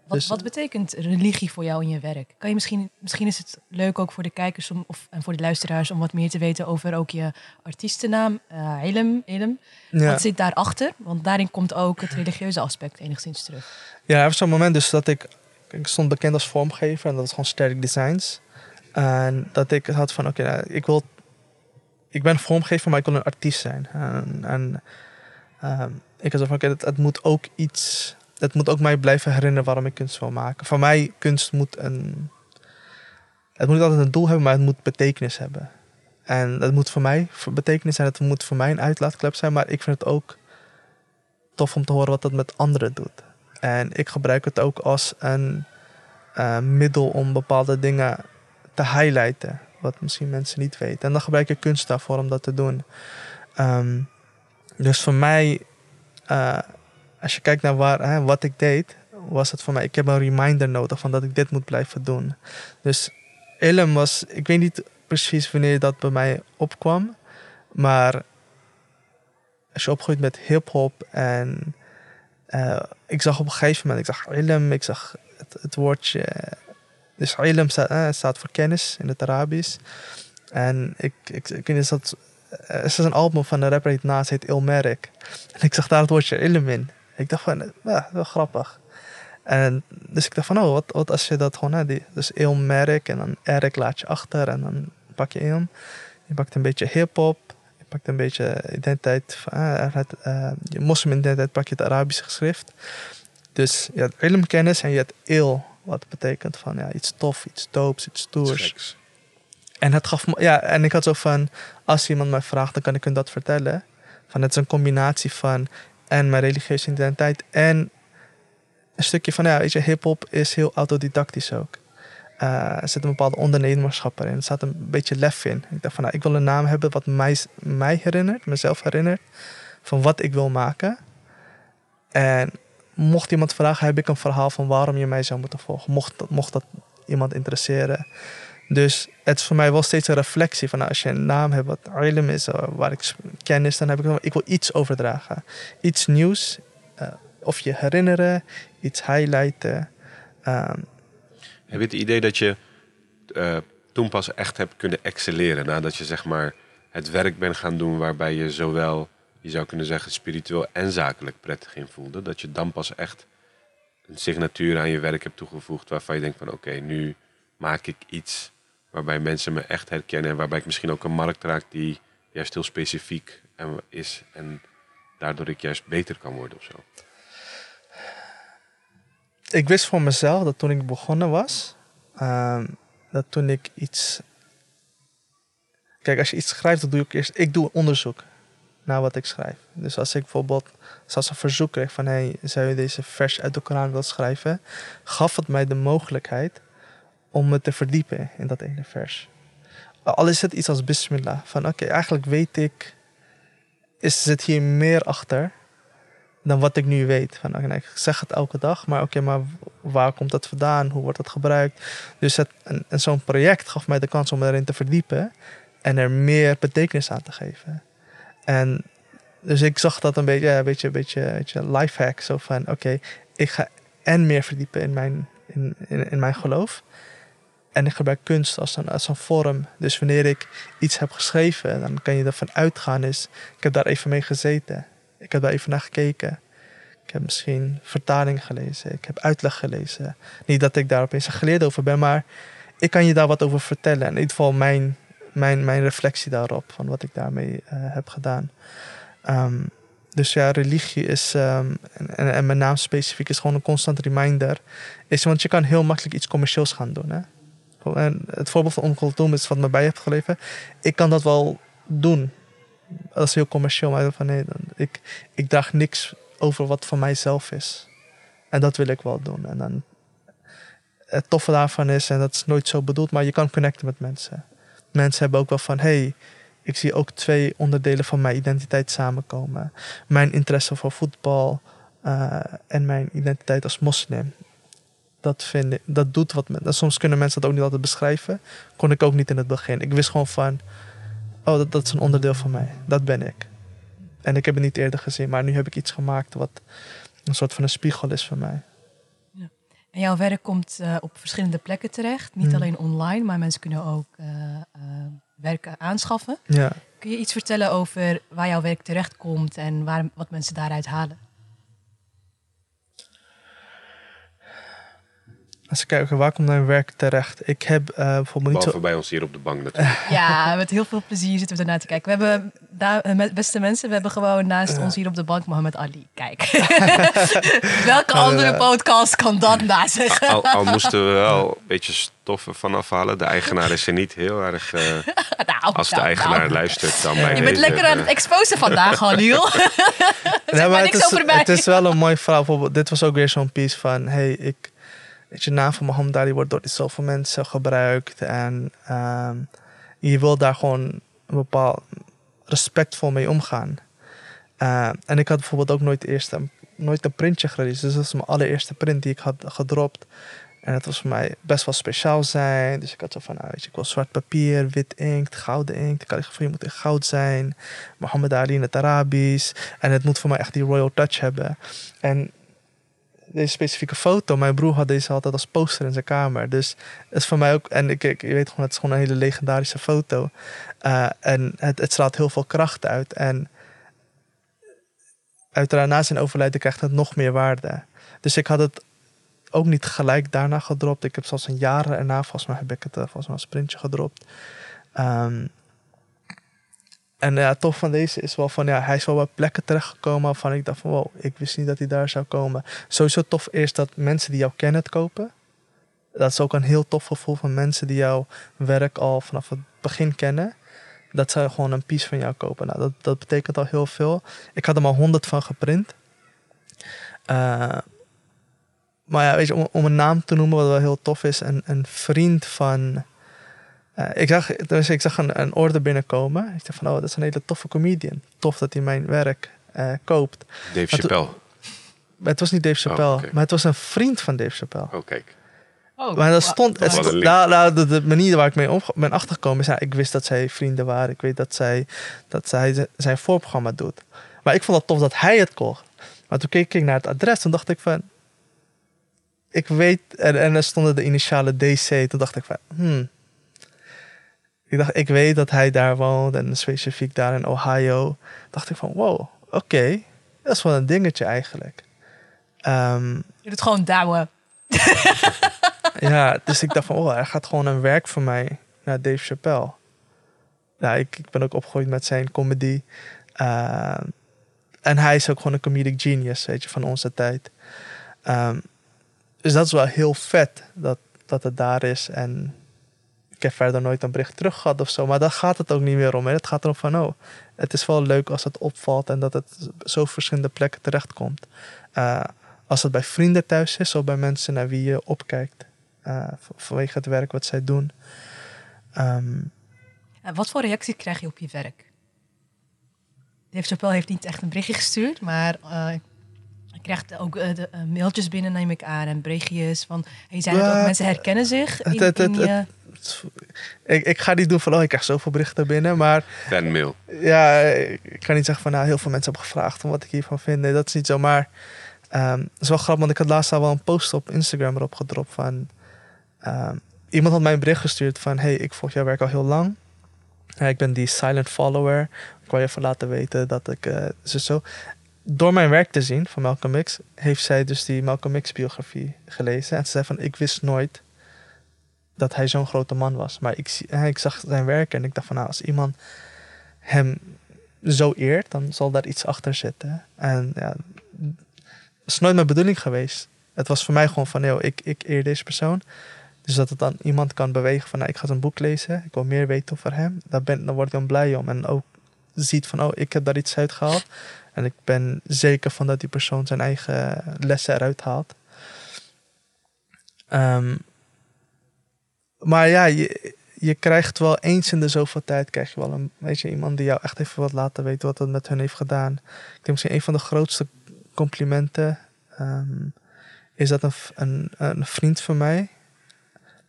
Wat, Dus- wat betekent religie voor jou in je werk? Kan je misschien, misschien is het leuk ook voor de kijkers om, of, en voor de luisteraars om wat meer te weten over ook je artiestennaam, eh. Ja. Wat zit daarachter? Want daarin komt ook het religieuze aspect enigszins terug. Ja, er was zo'n moment dus dat ik... Ik stond bekend als vormgever en dat was gewoon Sterk Designs. En dat ik had van, oké, nou, ik wil... Ik ben vormgever, maar ik wil een artiest zijn. En, en ehm, ik had zo van, oké, het, het moet ook iets... Het moet ook mij blijven herinneren waarom ik kunst wil maken. Voor mij, kunst moet een... Het moet niet altijd een doel hebben, maar het moet betekenis hebben. En dat moet voor mij betekenis zijn. Het moet voor mij een uitlaatklep zijn. Maar ik vind het ook tof om te horen wat dat met anderen doet. En ik gebruik het ook als een eh, middel om bepaalde dingen te highlighten. Wat misschien mensen niet weten. En dan gebruik ik kunst daarvoor om dat te doen. Ehm, dus voor mij, eh, als je kijkt naar waar, hè, wat ik deed, was het voor mij, ik heb een reminder nodig van dat ik dit moet blijven doen. Dus Ilm was, ik weet niet precies wanneer dat bij mij opkwam, maar als je opgroeit met hip-hop en eh, ik zag op een gegeven moment, ik zag ilm, ik zag het, woordje, dus ilm staat, eh, staat voor kennis in het Arabisch. En ik, ik, ik weet niet, dat, er is een album van een rapper die naast heet Ilmerik. En ik zag daar het woordje ilm in. Ik dacht van, ja, wel grappig. En dus ik dacht van, oh, wat, wat als je dat gewoon, hè, die, dus Ilmerik en dan Erik laat je achter en dan pak je Ilm. Je pakt een beetje hip-hop, je pakt een beetje identiteit, van, eh, eh, je moslim-identiteit pak je het Arabische geschrift. Dus je hebt ilmkennis en je hebt il, wat betekent van ja, iets tof, iets doops, iets stoers. En het gaf me, ja, en ik had zo van, als iemand mij vraagt, dan kan ik hun dat vertellen. Van het is een combinatie van en mijn religieuze identiteit en een stukje van, ja, weet je, hip-hop is heel autodidactisch ook. Eh, er zit een bepaalde ondernemerschap erin. Er staat een beetje lef in. Ik dacht van, nou, ik wil een naam hebben wat mij, mij herinnert, mezelf herinnert, van wat ik wil maken. En mocht iemand vragen, heb ik een verhaal van waarom je mij zou moeten volgen. Mocht mocht dat iemand interesseren. Dus het is voor mij wel steeds een reflectie van als je een naam hebt wat ilm is, eh, waar ik kennis, dan heb ik, ik wil iets overdragen. Iets nieuws, eh, of je herinneren, iets highlighten. Ehm, Heb je het idee dat je eh, toen pas echt hebt kunnen excelleren nadat je zeg maar het werk bent gaan doen waarbij je zowel, je zou kunnen zeggen, spiritueel en zakelijk prettig in voelde? Dat je dan pas echt een signatuur aan je werk hebt toegevoegd waarvan je denkt van oké, nu maak ik iets waarbij mensen me echt herkennen en waarbij ik misschien ook een markt raak die juist heel specifiek is en daardoor ik juist beter kan worden of zo. ik wist voor mezelf dat toen ik begonnen was, ehm, dat toen ik iets. Kijk, als je iets schrijft, dan doe ik eerst. Ik doe onderzoek naar wat ik schrijf. Dus als ik bijvoorbeeld zelfs een verzoek kreeg van: hey, zou je deze vers uit de Koran willen schrijven? Gaf het mij de mogelijkheid om me te verdiepen in dat ene vers. Al is het iets als bismillah. Van oké, eigenlijk weet ik. Is, zit hier meer achter dan wat ik nu weet. Van, nee, ik zeg het elke dag, maar oké, maar waar komt dat vandaan? Hoe wordt het gebruikt? Dus het, en, zo'n project gaf mij de kans om erin te verdiepen en er meer betekenis aan te geven. En dus ik zag dat een beetje, een beetje, beetje, beetje lifehack. Zo van, oké, ik ga en meer verdiepen in mijn, in, in mijn geloof. En ik gebruik kunst als een, als een vorm. Dus wanneer ik iets heb geschreven, dan kan je ervan uitgaan is... Ik heb daar even mee gezeten. Ik heb daar even naar gekeken. Ik heb misschien vertaling gelezen. Ik heb uitleg gelezen. Niet dat ik daar opeens een geleerde over ben, maar ik kan je daar wat over vertellen. In ieder geval mijn, mijn, mijn reflectie daarop, van wat ik daarmee eh, heb gedaan. Ehm, dus ja, religie is, ehm, en, en, en mijn naam specifiek is gewoon een constant reminder. Is, want je kan heel makkelijk iets commercieels gaan doen. Hè? En het voorbeeld van Onkel is wat me bij heeft geleven. Ik kan dat wel doen. Dat is heel commercieel, maar van nee, ik, ik draag niks over wat van mijzelf is. En dat wil ik wel doen. En dan, het toffe daarvan is, en dat is nooit zo bedoeld, maar je kan connecten met mensen. Mensen hebben ook wel van, hey, ik zie ook twee onderdelen van mijn identiteit samenkomen. Mijn interesse voor voetbal eh, en mijn identiteit als moslim. Dat, vind ik, dat doet wat met. Soms kunnen mensen dat ook niet altijd beschrijven. Kon ik ook niet in het begin. Ik wist gewoon van. oh, dat, dat is een onderdeel van mij. Dat ben ik. En ik heb het niet eerder gezien, maar nu heb ik iets gemaakt wat een soort van een spiegel is voor mij. En jouw werk komt eh, op verschillende plekken terecht. Niet Hmm. alleen online, maar mensen kunnen ook eh, werken aanschaffen. Ja. Kun je iets vertellen over waar jouw werk terecht komt en waar, wat mensen daaruit halen? Als ik kijk, waar komt mijn werk terecht? Ik heb eh, bijvoorbeeld niet Behalve zo... bij ons hier op de bank natuurlijk. Ja, met heel veel plezier zitten we ernaar te kijken. We hebben, daar, eh, met- beste mensen, we hebben gewoon naast ons hier op de bank Mohammed Ali. Kijk. Welke andere podcast kan dat na zeggen? Al, al moesten we wel een beetje stoffen van afhalen. De eigenaar is er niet heel erg... eh, Nou, als de nou, eigenaar nou. luistert dan bij Je bent lekker aan het exposen vandaag, Halil. Nee, maar het, niks is, over mij. het is wel een mooi verhaal. Bijvoorbeeld, dit was ook weer zo'n piece van... Hey, ik, weet je, naam van Mohammed Ali wordt door zoveel mensen gebruikt. En ehm, je wil daar gewoon een bepaald respectvol mee omgaan. Eh, en ik had bijvoorbeeld ook nooit, eerst een, nooit een printje gereleased. Dus dat was mijn allereerste print die ik had gedropt. En het was voor mij best wel speciaal zijn. Dus ik had zo van, nou, weet je, ik wil zwart papier, wit inkt, gouden inkt. Je moet in goud zijn. Mohammed Ali in het Arabisch. En het moet voor mij echt die royal touch hebben. En deze specifieke foto, mijn broer had deze altijd als poster in zijn kamer. Dus het is voor mij ook, en ik, ik je weet gewoon, het is gewoon een hele legendarische foto. Eh, en het, het straalt heel veel kracht uit. En uiteraard na zijn overlijden krijgt het nog meer waarde. Dus ik had het ook niet gelijk daarna gedropt. Ik heb zelfs een jaar erna, volgens mij heb ik het eh, volgens mij als sprintje gedropt. Ehm, en ja, tof van deze is wel van, ja, hij is wel bij plekken terechtgekomen waarvan ik dacht van, wow, ik wist niet dat hij daar zou komen. Sowieso tof is dat mensen die jou kennen het kopen. Dat is ook een heel tof gevoel van mensen die jouw werk al vanaf het begin kennen. Dat ze gewoon een piece van jou kopen. Nou, dat, dat betekent al heel veel. Ik had er maar honderd van geprint. Eh, maar ja, weet je, om, om een naam te noemen wat wel heel tof is. Een, een vriend van... eh, ik zag, dus ik zag een, een order binnenkomen. Ik dacht van, oh, dat is een hele toffe comedian. Tof dat hij mijn werk eh, koopt. Dave Chappelle. Maar het was niet Dave Chappelle, Oh, oké. maar het was een vriend van Dave Chappelle. Oh, kijk. Oh, Maar dat stond, het stond- nou, nou, de, de manier waar ik mee omge- ben achtergekomen is, ja, ik wist dat zij vrienden waren. Ik weet dat zij, dat zij zijn voorprogramma doet. Maar ik vond het tof dat hij het kocht. Maar toen keek ik naar het adres, toen dacht ik van, ik weet, en, en er stonden de initialen DC. Toen dacht ik van, hmm. Ik dacht, ik weet dat hij daar woont en specifiek daar in Ohio. Dacht ik van, wow, oké, dat is wel een dingetje eigenlijk. Ehm, Je doet gewoon douwen. ja, dus ik dacht van, oh, hij gaat gewoon een werk voor mij naar Dave Chappelle. Ja, ik, ik ben ook opgegroeid met zijn comedy. Uh, en hij is ook gewoon een comedic genius, weet je, van onze tijd. Um, dus dat is wel heel vet dat, dat het daar is. En heb verder nooit een bericht terug gehad of zo. Maar daar gaat het ook niet meer om. Het gaat erom van, oh, het is wel leuk als het opvalt en dat het zo verschillende plekken terechtkomt. Uh, als het bij vrienden thuis is of bij mensen naar wie je opkijkt. Uh, vanwege het werk wat zij doen. En wat voor reactie krijg je op je werk? Dave Chappelle heeft niet echt een berichtje gestuurd, maar uh, krijgt ook uh, de, uh, mailtjes binnen, neem ik aan, en berichtjes van. En je zei dat ook, mensen herkennen zich. In, het, het, in je... ik, ik ga niet doen van, oh, ik krijg zoveel berichten binnen, maar... Fanmail. Ja, ik kan niet zeggen van, nou, heel veel mensen hebben gevraagd van wat ik hiervan vind. Nee, dat is niet zo, maar... Um, het is wel grappig, want ik had laatst al wel een post op Instagram erop gedropt van... Um, iemand had mij een bericht gestuurd van... Hey, ik volg jouw werk al heel lang. Uh, ik ben die silent follower. Ik wil je even laten weten dat ik... Uh, zo. Door mijn werk te zien van Malcolm X... heeft zij dus die Malcolm X biografie gelezen. En ze zei van, ik wist nooit dat hij zo'n grote man was. Maar ik, ik zag zijn werk en ik dacht van... Nou, als iemand hem zo eert, dan zal daar iets achter zitten. En ja, is nooit mijn bedoeling geweest. Het was voor mij gewoon van, ik, ik eer deze persoon. Dus dat het dan iemand kan bewegen van, nou, ik ga zijn boek lezen. Ik wil meer weten over hem. Daar, ben, daar word ik dan blij om. En ook ziet van, oh, ik heb daar iets uit gehaald. En ik ben zeker van dat die persoon zijn eigen lessen eruit haalt. Um, maar ja, je, je krijgt wel eens in de zoveel tijd krijg je wel een weet je, iemand die jou echt even wat laten weten wat het met hun heeft gedaan. Ik denk misschien een van de grootste complimenten um, is dat een, een, een, vriend van mij.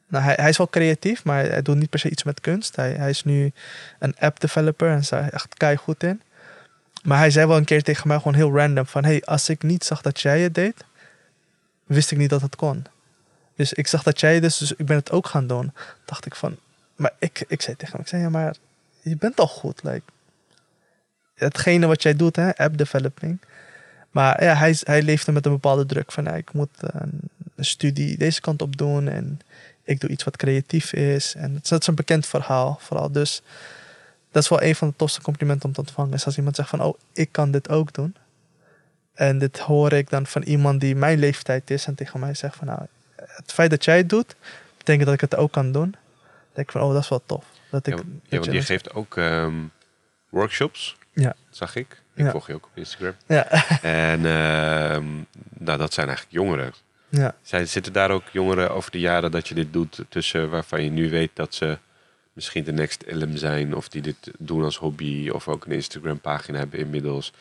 nou, hij, hij is wel creatief, maar hij, doet niet per se iets met kunst. Hij, hij is nu een app developer en is daar echt kei goed in. Maar hij zei wel een keer tegen mij gewoon heel random van... hey, als ik niet zag dat jij het deed, wist ik niet dat het kon. Dus ik zag dat jij het dus, dus ik ben het ook gaan doen. Dacht ik van... Maar ik, ik zei tegen hem, ik zei ja, maar je bent al goed. Like, hetgene wat jij doet, hè, app developing. Maar ja, hij, hij leefde met een bepaalde druk van... Ik moet een, een studie deze kant op doen en ik doe iets wat creatief is. En het is een bekend verhaal vooral. Dus dat is wel een van de tofste complimenten om te ontvangen. Is als iemand zegt van, oh, ik kan dit ook doen. En dit hoor ik dan van iemand die mijn leeftijd is en tegen mij zegt van, nou, het feit dat jij het doet, betekent dat ik het ook kan doen. Dan denk ik van, oh, dat is wel tof. Dat ik, Ja, dat ja, want je- geeft ook ehm, workshops, Ja. zag ik. Ik Ja. volg je ook op Instagram. Ja, En ehm, nou, dat zijn eigenlijk jongeren. ja. Zijn, zitten daar ook jongeren over de jaren dat je dit doet tussen waarvan je nu weet dat ze misschien de next Ilm zijn of die dit doen als hobby of ook een Instagram pagina hebben inmiddels?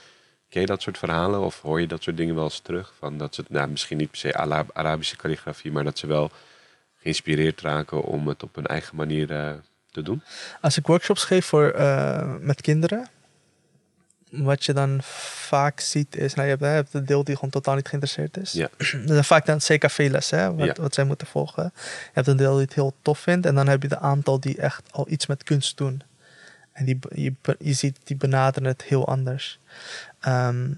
Ken je dat soort verhalen of hoor je dat soort dingen wel eens terug? Van dat ze, nou, misschien niet per se Arabische calligrafie, maar dat ze wel geïnspireerd raken om het op hun eigen manier eh, te doen? Als ik workshops geef voor, eh, met kinderen, wat je dan vaak ziet is, nou, je, hebt, hè, je hebt een deel die gewoon totaal niet geïnteresseerd is. Ja. Dat zijn vaak dan CKV-les, hè, wat, Ja. wat zij moeten volgen. Je hebt een deel die het heel tof vindt en dan heb je de aantal die echt al iets met kunst doen. En die, je, je ziet, die benaderen het heel anders. Ehm,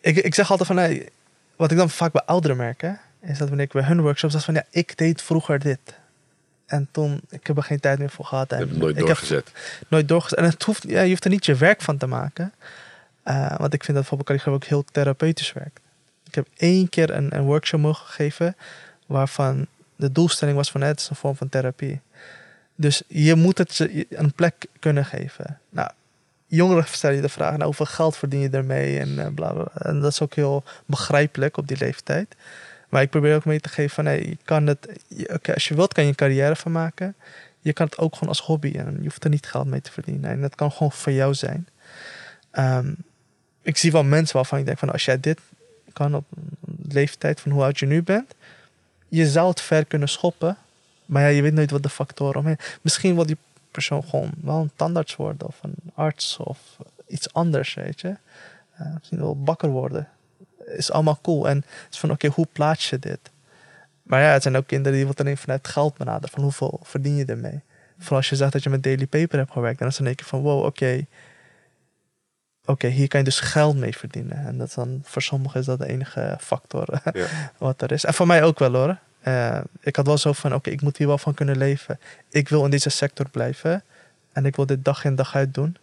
ik, ik zeg altijd van, hey, wat ik dan vaak bij ouderen merk, hè, is dat wanneer ik bij hun workshops, dat van, ja, ik deed vroeger dit. En toen, ik heb er geen tijd meer voor gehad. Je En hebt het nooit heb doorgezet. nooit doorgezet. En het hoeft, ja, je hoeft er niet je werk van te maken. Eh, want ik vind dat bijvoorbeeld calligrafie ook heel therapeutisch werkt. Ik heb één keer een, een workshop mogen geven waarvan de doelstelling was van het is een vorm van therapie. Dus je moet het ze een plek kunnen geven. Nou, jongeren stellen je de vraag, nou, hoeveel geld verdien je ermee en eh, bla bla. En dat is ook heel begrijpelijk op die leeftijd. Maar ik probeer ook mee te geven van, je kan het, als je wilt kan je een carrière van maken. Je kan het ook gewoon als hobby en je hoeft er niet geld mee te verdienen. En dat kan gewoon voor jou zijn. Ehm, ik zie wel mensen waarvan ik denk van, als jij dit kan op leeftijd van hoe oud je nu bent, je zou het ver kunnen schoppen. Maar ja, je weet nooit wat de factoren omheen. Misschien wil die persoon gewoon wel een tandarts worden of een arts of iets anders, weet je. Eh, misschien wel bakker worden. Is allemaal cool. En het is van, oké, hoe plaats je dit? Maar ja, het zijn ook kinderen die wat alleen vanuit geld benaderen. Van hoeveel verdien je ermee? Vooral als je zegt dat je met Daily Paper hebt gewerkt. Dan is in één keer van, wow, oké. Oké, hier kan je dus geld mee verdienen. En dat is dan, voor sommigen is dat de enige factor Ja. wat er is. En voor mij ook wel hoor. Eh, ik had wel zo van, oké, ik moet hier wel van kunnen leven. Ik wil in deze sector blijven. En ik wil dit dag in dag uit doen.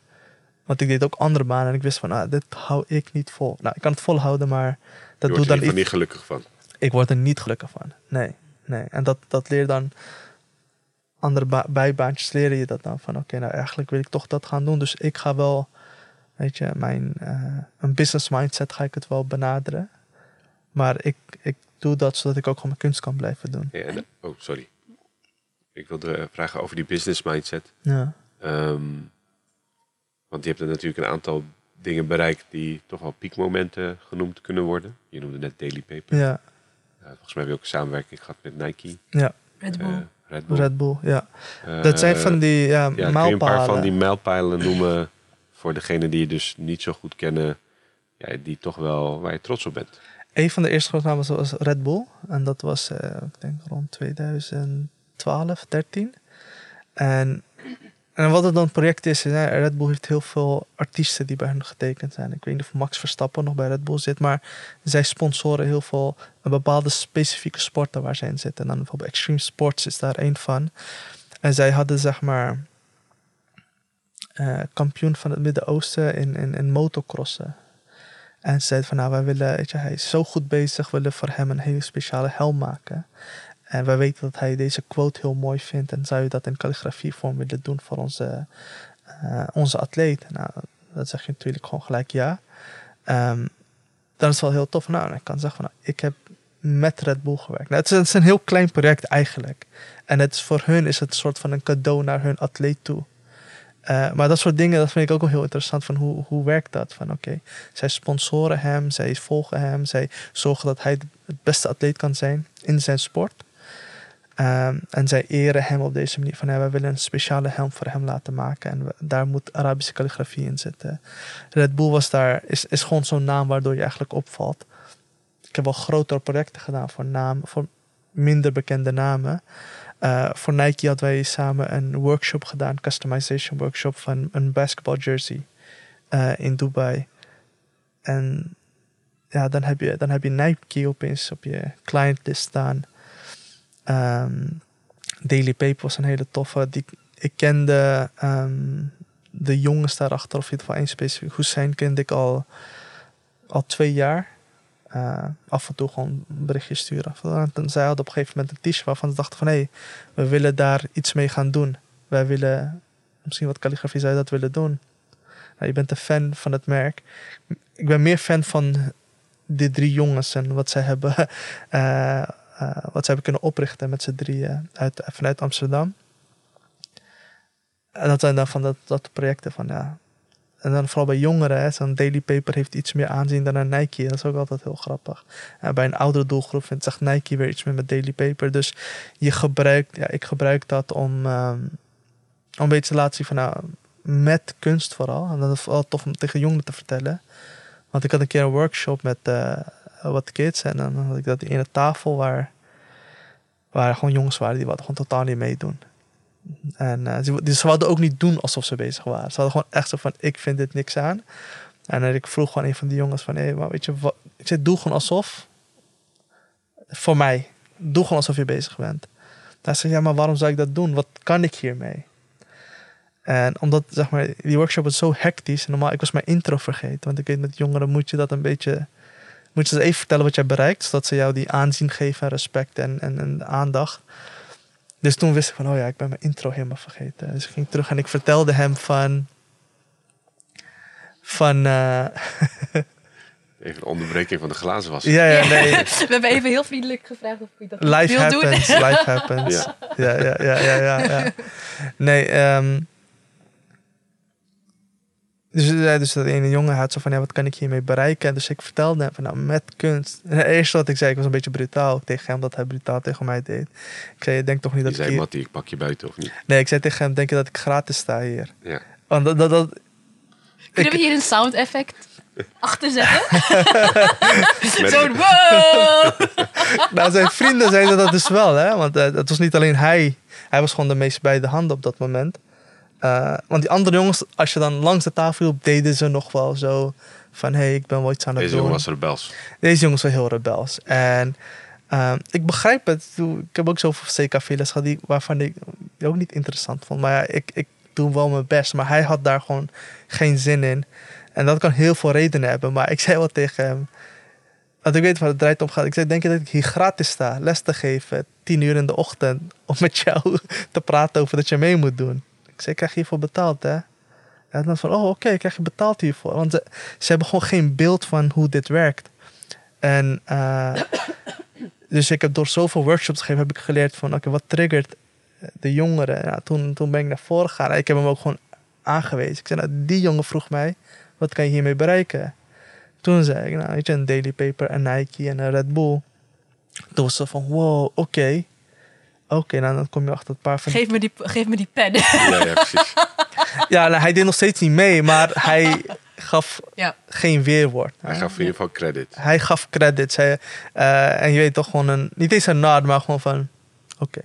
Want ik deed ook andere banen en ik wist van, ah, dit hou ik niet vol. Nou, ik kan het volhouden, maar dat doet er dan in ieder geval iets. niet gelukkig van. Ik word er niet gelukkig van. Nee, nee. En dat, dat leer dan andere ba- bijbaantjes leren je dat dan van, oké, nou eigenlijk wil ik toch dat gaan doen. Dus ik ga wel, weet je, mijn eh, een business mindset ga ik het wel benaderen. Maar ik, ik doe dat zodat ik ook gewoon mijn kunst kan blijven doen. Ja, en- oh, sorry. Ik wilde eh, vragen over die business mindset. Ja. Ehm, want je hebt er natuurlijk een aantal dingen bereikt die toch wel piekmomenten genoemd kunnen worden. Je noemde net Daily Paper. Ja, Eh, volgens mij heb je ook een samenwerking gehad met Nike, ja. Red eh, Bull. Red Bull. Red Bull, ja. Eh, Dat zijn van die ja, ja, kun je een paar van die mijlpalen noemen voor degenen die je dus niet zo goed kennen, ja, die toch wel waar je trots op bent. Een van de eerste grote namen was Red Bull. En dat was, eh, ik denk, rond 2012, 13. En, en wat het dan project is, is, Red Bull heeft heel veel artiesten die bij hen getekend zijn. Ik weet niet of Max Verstappen nog bij Red Bull zit, maar zij sponsoren heel veel bepaalde specifieke sporten waar zij in zitten. En dan bijvoorbeeld Extreme Sports is daar één van. En zij hadden zeg maar eh, kampioen van het Midden-Oosten in, in, motocrossen. En ze zeiden van nou, wij willen, weet je, hij is zo goed bezig, we willen voor hem een hele speciale helm maken. En wij weten dat hij deze quote heel mooi vindt en zou je dat in calligrafievorm willen doen voor onze, eh, onze atleet? Nou, dat zeg je natuurlijk gewoon gelijk ja. Ehm, dan is het wel heel tof. Nou, ik kan zeggen van nou, ik heb met Red Bull gewerkt. Nou, het, is, een heel klein project eigenlijk. En het voor hun is het een soort van een cadeau naar hun atleet toe. Eh, maar dat soort dingen, dat vind ik ook wel heel interessant. Van hoe, hoe werkt dat? Van oké, zij sponsoren hem, zij volgen hem, zij zorgen dat hij het beste atleet kan zijn in zijn sport. Ehm, en zij eren hem op deze manier van ja, wij willen een speciale helm voor hem laten maken. En daar moet Arabische calligrafie in zitten. Red Bull was daar, is, is gewoon zo'n naam waardoor je eigenlijk opvalt. Ik heb wel grotere projecten gedaan voor namen, voor minder bekende namen. Eh, voor Nike hadden wij samen een workshop gedaan, customization workshop van een basketball jersey eh, in Dubai. En ja, dan heb je, dan heb je Nike opeens op je clientlist staan. Ehm, Daily Paper was een hele toffe. Die, ik kende ehm, de jongens daarachter, of in ieder geval één specifiek. Hussein kende ik al, al twee jaar. Eh, af en toe gewoon een berichtje sturen. En zij hadden op een gegeven moment een t-shirt waarvan ze dachten van... hé, hey, we willen daar iets mee gaan doen. Wij willen misschien wat calligrafie zou je dat willen doen. Nou, je bent een fan van het merk. Ik ben meer fan van de drie jongens en wat zij hebben, eh, eh, wat zij hebben kunnen oprichten met z'n drieën uit, vanuit Amsterdam. En dat zijn dan van dat, dat projecten van ja. En dan vooral bij jongeren, zo'n Daily Paper heeft iets meer aanzien dan een Nike. Dat is ook altijd heel grappig. En bij een oudere doelgroep vindt zegt Nike weer iets meer met Daily Paper. Dus je gebruikt, ja, ik gebruik dat om, um, om een beetje te laten zien van nou, met kunst vooral. En dat is vooral tof om tegen jongeren te vertellen. Want ik had een keer een workshop met uh, wat kids. En dan had ik dat in een tafel waar, waar gewoon jongens waren die wilden gewoon totaal niet meedoen. En uh, ze, ze wilden ook niet doen alsof ze bezig waren. Ze hadden gewoon echt zo van, ik vind dit niks aan. En ik vroeg gewoon een van die jongens van, hé, maar weet je, wat, ik zei, doe gewoon alsof. Voor mij, doe gewoon alsof je bezig bent. Hij zei, ja, maar waarom zou ik dat doen? Wat kan ik hiermee? En omdat, zeg maar, die workshop was zo hectisch. Normaal, ik was mijn intro vergeten. Want ik weet, met jongeren moet je dat een beetje... Moet je ze even vertellen wat jij bereikt. Zodat ze jou die aanzien geven, respect en, en, en aandacht. Dus toen wist ik van, oh ja, ik ben mijn intro helemaal vergeten. Dus ik ging terug en ik vertelde hem van... Van... Uh, Even een onderbreking van de glazen was. Ja, ja, nee. We hebben even heel vriendelijk gevraagd of je dat life wil happens, doen. Life happens. Ja, ja, ja, ja, ja. ja, ja. Nee, um, dus, dus dat ene jongen had zo van, ja, wat kan ik hiermee bereiken? Dus ik vertelde hem van, nou, met kunst. En het eerste wat ik zei, ik was een beetje brutaal tegen hem, dat hij brutaal tegen mij deed. Ik zei, je denkt toch niet dat je ik zei, hier... Mattie, ik pak je buiten, of niet? Nee, ik zei tegen hem, denk je dat ik gratis sta hier? Ja. Want dat... dat, dat Kunnen ik... we hier een sound effect achter zetten? Zo'n wow! nou, zijn vrienden zeiden dat dus wel, hè. Want uh, het was niet alleen hij. Hij was gewoon de meest bij de hand op dat moment. Uh, want die andere jongens, als je dan langs de tafel hielp, deden ze nog wel zo van... hé, hey, ik ben wel iets aan het Deze doen. jongen was rebels. Deze jongens was heel rebels. En uh, ik begrijp het. Ik heb ook zoveel CKV-les gehad die, waarvan ik die ook niet interessant vond. Maar ja, ik, ik doe wel mijn best. Maar hij had daar gewoon geen zin in. En dat kan heel veel redenen hebben. Maar ik zei wel tegen hem... Want ik weet waar het draait om gaat. Ik zei, denk je dat ik hier gratis sta, les te geven, tien uur in de ochtend, om met jou te praten over dat je mee moet doen? Ik krijg hiervoor betaald, hè? En dan van, oh, oké, okay, krijg je betaald hiervoor. Want ze, ze, hebben gewoon geen beeld van hoe dit werkt. En uh, dus ik heb door zoveel workshops gegeven, heb ik geleerd van, oké, wat triggert de jongeren? Toen, toen ben ik naar voren gegaan. Ik heb hem ook gewoon aangewezen. Ik zei, nou, die jongen vroeg mij, wat kan je hiermee bereiken? Toen zei ik, nou, je, een Daily Paper, een Nike en een Red Bull. Toen was ze van, wow, oké. Oké, okay, nou, dan kom je achter het paar van... Geef me die, geef me die pen. Ja, ja precies. ja, nou, hij deed nog steeds niet mee, maar hij gaf ja. geen weerwoord. Hij gaf in ieder geval credit. Hij gaf credits. Hij, uh, en je weet toch gewoon een... Niet eens een nod, maar gewoon van... Oké. Okay.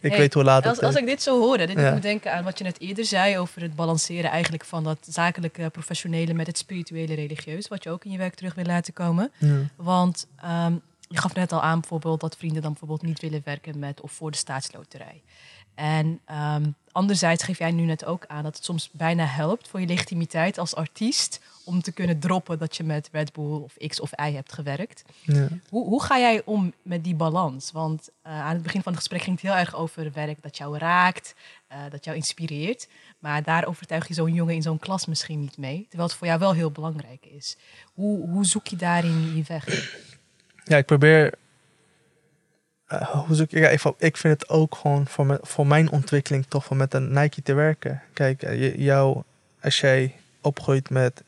Ik hey, weet hoe laat als, het als ik dit zo hoorde, dit ja. ik moet denken aan wat je net eerder zei over het balanceren eigenlijk van dat zakelijke, professionele met het spirituele, religieus, wat je ook in je werk terug wil laten komen. Ja. Want um, je gaf net al aan bijvoorbeeld dat vrienden dan bijvoorbeeld niet willen werken met of voor de staatsloterij. En um, anderzijds geef jij nu net ook aan dat het soms bijna helpt voor je legitimiteit als artiest om te kunnen droppen dat je met Red Bull of X of Y hebt gewerkt. Ja. Hoe, hoe ga jij om met die balans? Want uh, aan het begin van het gesprek ging het heel erg over werk dat jou raakt, uh, dat jou inspireert. Maar daar overtuig je zo'n jongen in zo'n klas misschien niet mee. Terwijl het voor jou wel heel belangrijk is. Hoe, hoe zoek je daarin je weg? Ja, ik probeer. Uh, hoe zoek ik? Ik, ik vind het ook gewoon voor, voor mijn ontwikkeling toch om met een Nike te werken. Kijk, jou, als jij opgroeit met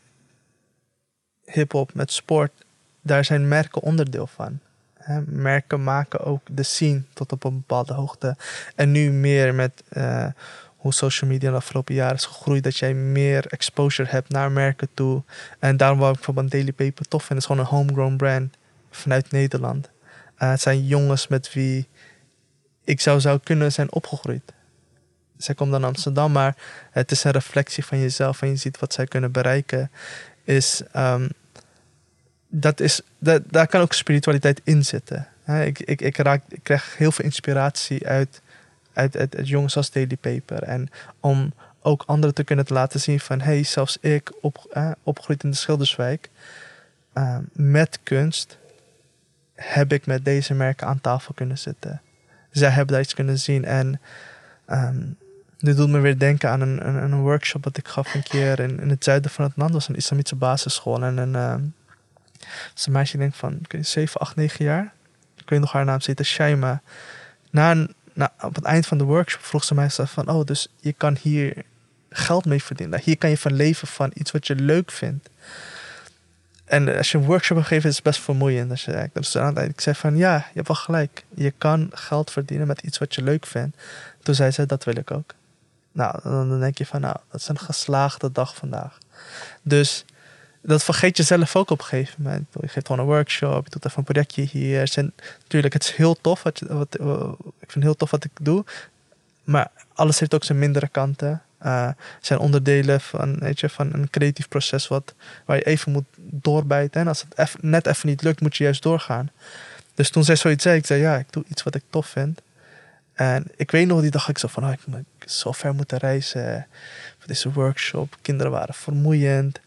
hip-hop, met sport, daar zijn merken onderdeel van. Merken maken ook de scene tot op een bepaalde hoogte. En nu meer met eh, hoe social media de afgelopen jaren is gegroeid, dat jij meer exposure hebt naar merken toe. En daarom wou ik bijvoorbeeld Daily Paper tof vinden. Het is gewoon een homegrown brand vanuit Nederland. Eh, het zijn jongens met wie ik zou, zou kunnen zijn opgegroeid. Zij komt dan Amsterdam, maar het is een reflectie van jezelf en je ziet wat zij kunnen bereiken. Is, ehm, dat is, dat, daar kan ook spiritualiteit in zitten. Ik, ik, ik, raak, ik krijg heel veel inspiratie uit, uit, uit, jongens als Daily Paper. En om ook anderen te kunnen laten zien van... hey, zelfs ik, op, opgegroeid in de Schilderswijk... eh, met kunst heb ik met deze merken aan tafel kunnen zitten. Zij hebben daar iets kunnen zien. En ehm, dit doet me weer denken aan een, een, een workshop dat ik gaf een keer in, in het zuiden van het land. Dat was een islamitische basisschool. En een, ehm, was meisje, denk van ik weet, 7, 8, 9 jaar. Ik weet nog haar naam, heette Shaima. Na, na, op het eind van de workshop vroeg ze mij van... Oh, dus je kan hier geld mee verdienen. Hier kan je van leven van iets wat je leuk vindt. En als je een workshop gegeven, is het best vermoeiend. Als je, dus het eind- ik zei van ja, je hebt wel gelijk. Je kan geld verdienen met iets wat je leuk vindt. Toen zei ze, dat wil ik ook. Nou, dan denk je van nou, dat is een geslaagde dag vandaag. Dus dat vergeet je zelf ook op een gegeven moment. Je geeft gewoon een workshop, je doet even een projectje hier. Het zijn- Natuurlijk, het is heel tof. Wat, je- wat, ik vind heel tof wat ik doe. Maar alles heeft ook zijn mindere kanten. Eh, zijn onderdelen van, weet je, van een creatief proces wat, waar je even moet doorbijten. En als het eff- net even niet lukt, moet je juist doorgaan. Dus toen zij zoiets zei, ik zei ja, ik doe iets wat ik tof vind. En ik weet nog, die dag ik zo van, oh, ik moet zo ver moeten reizen voor deze workshop. Kinderen waren vermoeiend.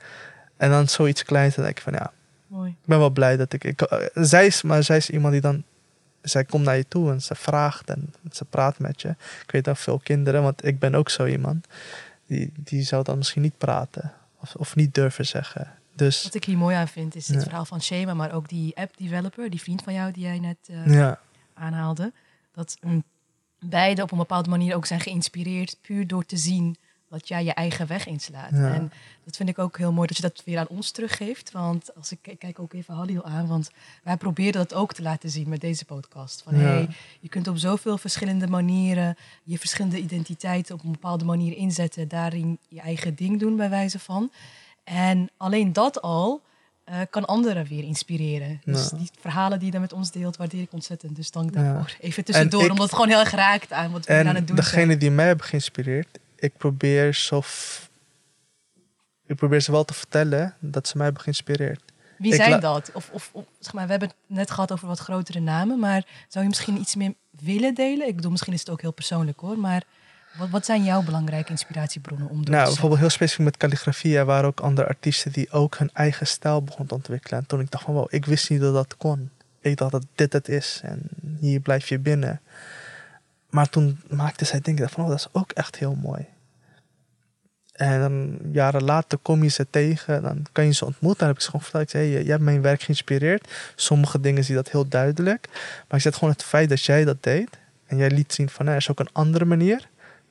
En dan zoiets kleins, dan denk ik van ja, Mooi. ik ben wel blij dat ik. ik eh, zij is, maar zij is iemand die dan. Zij komt naar je toe en ze vraagt en ze praat met je. Ik weet ook veel kinderen, want ik ben ook zo iemand. Die, die zou dan misschien niet praten of, of niet durven zeggen. Dus Wat ik hier mooi aan vind, is het Ja. verhaal van Shema, maar ook die app-developer, die vriend van jou die jij net ja, aanhaalde. Dat beide op een bepaalde manier ook zijn geïnspireerd, puur door te zien wat jij je eigen weg inslaat. Ja. En dat vind ik ook heel mooi dat je dat weer aan ons teruggeeft. Want als ik, ik kijk ook even Halil aan, want wij proberen dat ook te laten zien met deze podcast. Van Ja. hey, je kunt op zoveel verschillende manieren je verschillende identiteiten op een bepaalde manier inzetten, daarin je eigen ding doen bij wijze van. En alleen dat al eh, kan anderen weer inspireren. Dus Ja. die verhalen die je dan met ons deelt, waardeer ik ontzettend. Dus dank daarvoor. Even tussendoor, ik- omdat het gewoon heel erg raakt aan wat we aan en het doen zijn. degene die mij hebben geïnspireerd, ik probeer zo. Ik probeer ze wel te vertellen dat ze mij hebben geïnspireerd. Wie ik zijn dat? Of, of, of, zeg maar, we hebben het net gehad over wat grotere namen, maar zou je misschien iets meer willen delen? Ik bedoel, misschien is het ook heel persoonlijk hoor, maar wat, wat zijn jouw belangrijke inspiratiebronnen om door Nou, bijvoorbeeld heel specifiek met calligrafie. Er waren ook andere artiesten die ook hun eigen stijl begonnen te ontwikkelen. En toen ik dacht van, wow, ik wist niet dat dat kon. Ik dacht dat dit het is en hier blijf je binnen. Maar toen maakte zij denken van, oh, dat is ook echt heel mooi. En dan jaren later kom je ze tegen, dan kan je ze ontmoeten. Dan heb ik ze gewoon verteld, ik zei, hey, jij hebt mijn werk geïnspireerd. Sommige dingen zie je dat heel duidelijk. Maar ik zeg gewoon het feit dat jij dat deed. En jij liet zien van, nou, er is ook een andere manier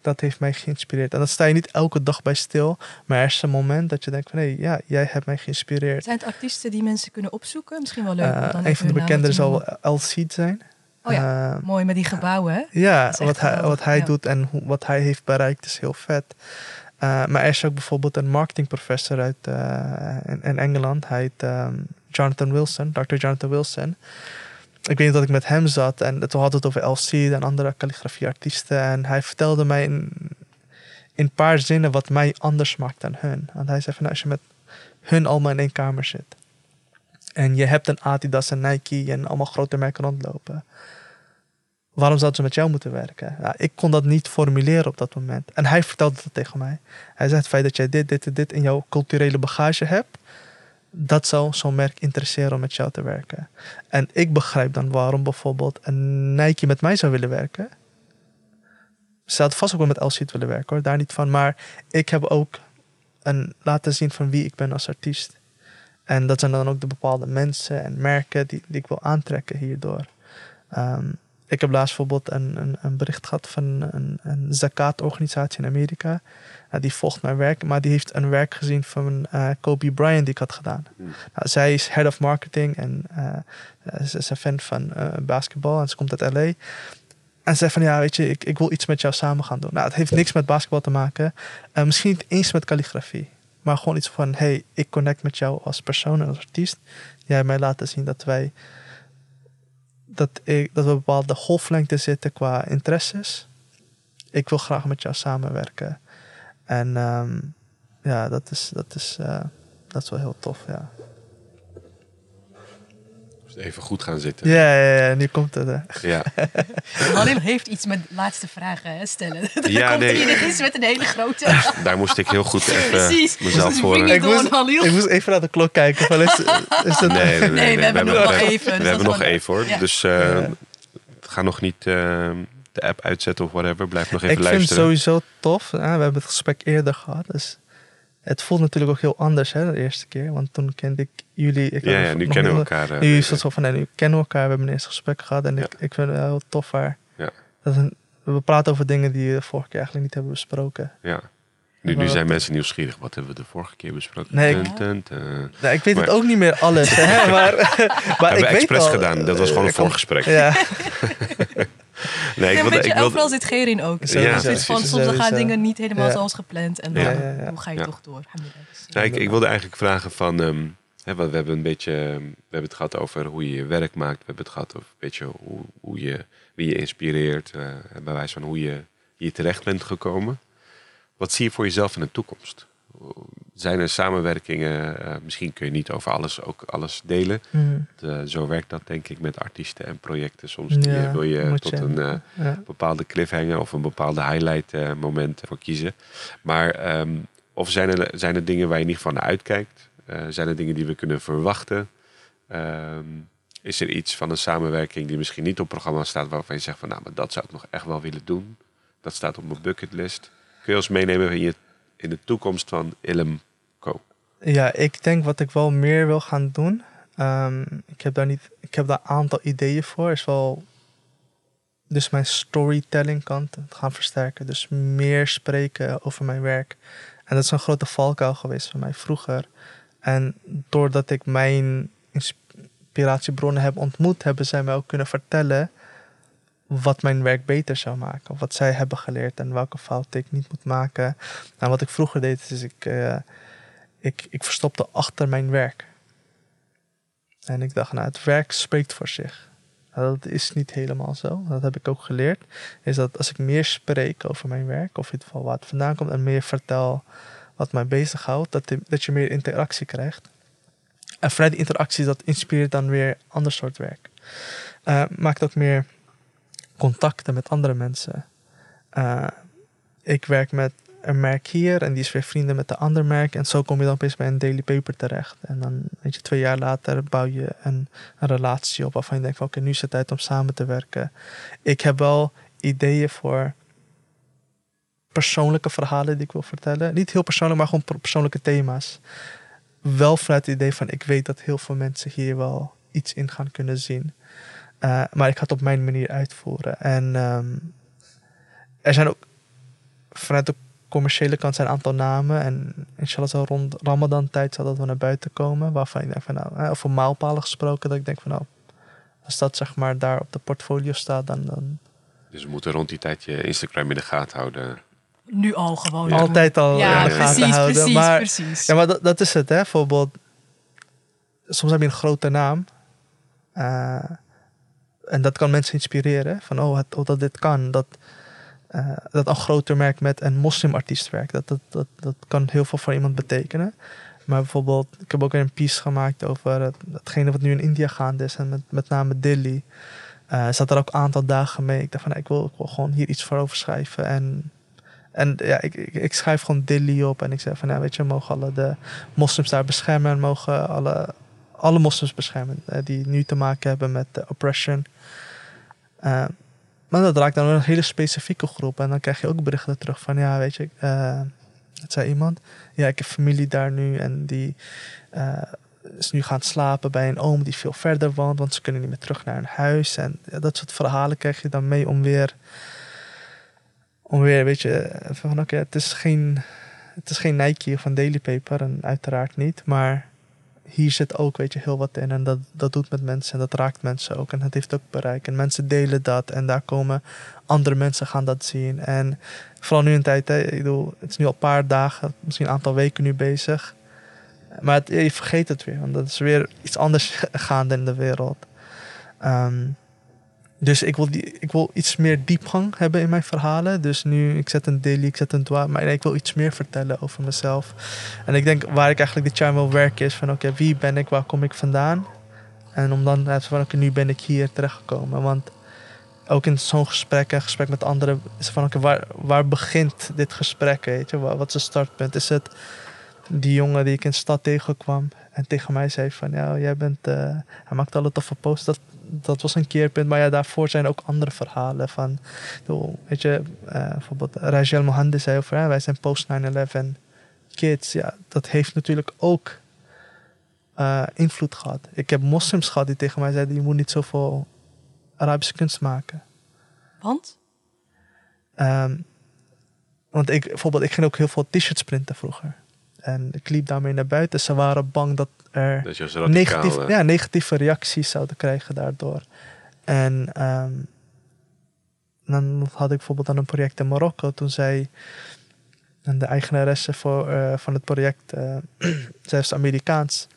dat heeft mij geïnspireerd. En dat sta je niet elke dag bij stil, maar er is een moment dat je denkt van hé, ja, jij hebt mij geïnspireerd. Zijn het artiesten die mensen kunnen opzoeken? Misschien wel leuk. om Eh, dan een van de te zal. El Seed zijn. Oh ja, Eh, mooi met die gebouwen, hè? ja, wat hij, wat hij ja. doet en hoe, wat hij heeft bereikt is heel vet. Eh, maar er is ook bijvoorbeeld een marketingprofessor uit eh, in, in Engeland. Hij heet ehm, Jonathan Wilson, Dr. Jonathan Wilson. Ik weet niet dat ik met hem zat en toen hadden we het over LC en andere calligrafieartiesten. En hij vertelde mij in, in een paar zinnen wat mij anders maakt dan hun. Want hij zei van nou, als je met hun allemaal in één kamer zit. En je hebt een Adidas en Nike en allemaal grote merken rondlopen waarom zouden ze met jou moeten werken? Ja, ik kon dat niet formuleren op dat moment. En hij vertelde dat tegen mij. Hij zei: Het feit dat jij dit, dit en dit in jouw culturele bagage hebt, dat zou zo'n merk interesseren om met jou te werken. En ik begrijp dan waarom bijvoorbeeld een Nike met mij zou willen werken. Ze had vast ook wel met LC willen werken hoor, daar niet van. Maar ik heb ook een, laten zien van wie ik ben als artiest. En dat zijn dan ook de bepaalde mensen en merken die, die ik wil aantrekken hierdoor. Ehm, ik heb laatst bijvoorbeeld een, een, een bericht gehad van een, een zakat-organisatie in Amerika. Uh, die volgt mijn werk, maar die heeft een werk gezien van uh, Kobe Bryant die ik had gedaan. Hmm. Nou, zij is head of marketing en uh, ze is een fan van basketbal en ze komt uit LA. En ze zei van ja, weet je, ik, ik wil iets met jou samen gaan doen. Nou, het heeft niks met basketbal te maken. misschien niet eens met calligrafie. Maar gewoon iets van, hey, ik connect met jou als persoon en als artiest. Jij mij laten zien dat wij dat, ik, dat we bepaalde golflengte zitten qua interesses. Ik wil graag met jou samenwerken. En um, ja, dat is, dat, is, uh, dat is wel heel tof, ja. Even goed gaan zitten. Ja, ja, ja nu komt het. Hè. Ja. Halil heeft iets met laatste vragen hè, stellen. Dan Ja, komt nee. hij ineens met een hele grote... Daar moest ik heel goed even Precies. mezelf Dus voor... Ik moest, ik moest even naar de klok kijken. Van, is, is het, Nee, nee, nee, Nee, we hebben nog even, dus We dat hebben is nog gewoon- even hoor. Ja. Dus eh, ga nog niet eh, de app uitzetten of whatever. Blijf nog even ik vind het luisteren. sowieso tof. Hè? We hebben het gesprek eerder gehad. Dus het voelt natuurlijk ook heel anders hè, de eerste keer. Want toen kende ik jullie. Ik Ja, nu kennen we elkaar. eh, Nu is het zo van, nee, nu kennen we elkaar. We hebben een eerste gesprek gehad. En Ja. ik, ik vind het heel tof waar. Ja. Dat een- we praten over dingen die we de vorige keer eigenlijk niet hebben besproken. Ja. Nu, zijn mensen nieuwsgierig. Wat hebben we de vorige keer besproken? Nee, ik- Dun, dun, dun. Nou, ik weet het ook niet meer alles. Hè, maar maar Hebben ik we weet expres al, gedaan. Dat was gewoon een voorgesprek. Ja, Nee, ik wilde, ik wilde, overal zit Gerin ook. Sowieso. Ja, Ja, van, soms dan gaan dingen niet helemaal Ja. zoals gepland. En dan Ja. Ja, ja, ja. hoe ga je Ja. toch door? Dus, Nou, ik, ik wilde eigenlijk vragen van... ehm, we hebben een beetje... ehm, We hebben het gehad over hoe je je werk maakt. We hebben het gehad over een beetje hoe, hoe je, wie je inspireert. eh, bij wijze van hoe je hier terecht bent gekomen. Wat zie je voor jezelf in de toekomst? Zijn er samenwerkingen? eh, misschien kun je niet over alles ook alles delen. Hmm, Eh, zo werkt dat denk ik met artiesten en projecten. Soms die, Ja, eh, wil je tot je- een... ja. bepaalde cliffhanger of een bepaalde highlight moment voor kiezen. Maar ehm, of zijn er, zijn er dingen waar je geval naar uitkijkt? Zijn er dingen die we kunnen verwachten? Ehm, is er iets van een samenwerking die misschien niet op programma staat waarvan je zegt van nou, maar dat zou ik nog echt wel willen doen? Dat staat op mijn bucketlist. Kun je ons meenemen in, je, in de toekomst van Ilm Co? Ja, ik denk wat ik wel meer wil gaan doen. ehm, ik heb daar niet. Ik heb daar een aantal ideeën voor. Is wel. Dus mijn storytelling kant gaan versterken. Dus meer spreken over mijn werk. En dat is een grote valkuil geweest van mij vroeger. En doordat ik mijn inspiratiebronnen heb ontmoet, hebben zij mij ook kunnen vertellen wat mijn werk beter zou maken. Of wat zij hebben geleerd en welke fouten ik niet moet maken. En wat ik vroeger deed, is ik. eh, ik, ik verstopte achter mijn werk. En ik dacht, nou, het werk spreekt voor zich. Nou, dat is niet helemaal zo. Dat heb ik ook geleerd. Is dat als ik meer spreek over mijn werk, of in ieder geval waar het vandaan komt, en meer vertel wat mij bezighoudt, dat, dat je meer interactie krijgt. En vanuit die interactie, dat inspireert dan weer ander soort werk. Eh, maakt ook meer contacten met andere mensen. Eh, ik werk met een merk hier en die is weer vrienden met de ander merk. En zo kom je dan opeens bij een daily paper terecht. En dan, weet je, twee jaar later bouw je een, relatie op waarvan je denkt oké, nu is het tijd om samen te werken. Ik heb wel ideeën voor persoonlijke verhalen die ik wil vertellen. Niet heel persoonlijk, maar gewoon per- persoonlijke thema's. Wel vanuit het idee van ik weet dat heel veel mensen hier wel iets in gaan kunnen zien. Eh, maar ik ga het op mijn manier uitvoeren. En ehm, er zijn ook vanuit de commerciële kant zijn een aantal namen. En inshallah zal rond Ramadan tijd zal dat wel naar buiten komen. Waarvan ik denk van nou, eh, over mijlpalen gesproken. Dat ik denk van nou, als dat zeg maar daar op de portfolio staat, dan, dan Dus we moeten rond die tijd je Instagram in de gaten houden. Nu al gewoon. Ja. altijd al Ja, in de gaten precies, houden. precies, maar precies. Ja, maar dat, dat is het, hè. Bijvoorbeeld, soms heb je een grote naam. eh, en dat kan mensen inspireren. Van, oh, oh dat dit kan. Dat, eh, dat een groter merk met een moslimartiest werkt. Dat, dat, dat, dat kan heel veel voor iemand betekenen. Maar bijvoorbeeld, ik heb ook een piece gemaakt over het, hetgene wat nu in India gaande is. En met, met name Delhi. Eh zat er ook een aantal dagen mee. Ik dacht van, nou, ik, wil, ik wil gewoon hier iets voor over schrijven. En, en ja, ik, ik, schrijf gewoon Delhi op. En ik zeg van, ja, weet je, mogen alle de moslims daar beschermen. En mogen alle, alle moslims beschermen. eh, die nu te maken hebben met de oppression. Eh, maar dat raakt dan een hele specifieke groep. En dan krijg je ook berichten terug van, ja, weet je, eh het zei iemand. Ja, ik heb familie daar nu en die, eh, is nu gaan slapen bij een oom die veel verder woont, want ze kunnen niet meer terug naar hun huis. En dat soort verhalen krijg je dan mee om weer, om weer, weet je, van oké, het is geen, het is geen Nike of een Daily Paper, en uiteraard niet, maar hier zit ook, weet je, heel wat in. En dat, dat doet met mensen en dat raakt mensen ook. En het heeft ook bereik. En mensen delen dat. En daar komen andere mensen gaan dat zien. En vooral nu een tijd, ik bedoel, het is nu al een paar dagen, misschien een aantal weken nu bezig. Maar het, je vergeet het weer, want dat is weer iets anders gaande in de wereld. Ehm, dus ik wil, die, ik wil iets meer diepgang hebben in mijn verhalen. Dus nu, ik zet een daily, ik zet een dwa, maar ik wil iets meer vertellen over mezelf. En ik denk waar ik eigenlijk dit jaar wil werken is van oké, wie ben ik, waar kom ik vandaan? En om dan te van oké, nu ben ik hier terechtgekomen. Want ook in zo'n gesprek, een gesprek met anderen, is van oké, waar, waar begint dit gesprek? Weet je? Wat is het startpunt? Is het die jongen die ik in de stad tegenkwam en tegen mij zei van ja, jij bent, uh, hij maakt alle toffe posts. Dat, dat was een keerpunt, maar ja, daarvoor zijn ook andere verhalen van, weet je, uh, bijvoorbeeld Rajel Mohandes zei over, wij zijn post 9-11 kids. Ja, dat heeft natuurlijk ook uh, invloed gehad. Ik heb moslims gehad die tegen mij zeiden, je moet niet zoveel Arabische kunst maken. Want? Um, want ik, bijvoorbeeld, ik ging ook heel veel t-shirts printen vroeger. En ik liep daarmee naar buiten. Ze waren bang dat er negatief, ja, negatieve reacties zouden krijgen daardoor. En um, dan had ik bijvoorbeeld aan een project in Marokko. Toen zei de eigenaresse voor, uh, van het project, uh, zij is Amerikaans.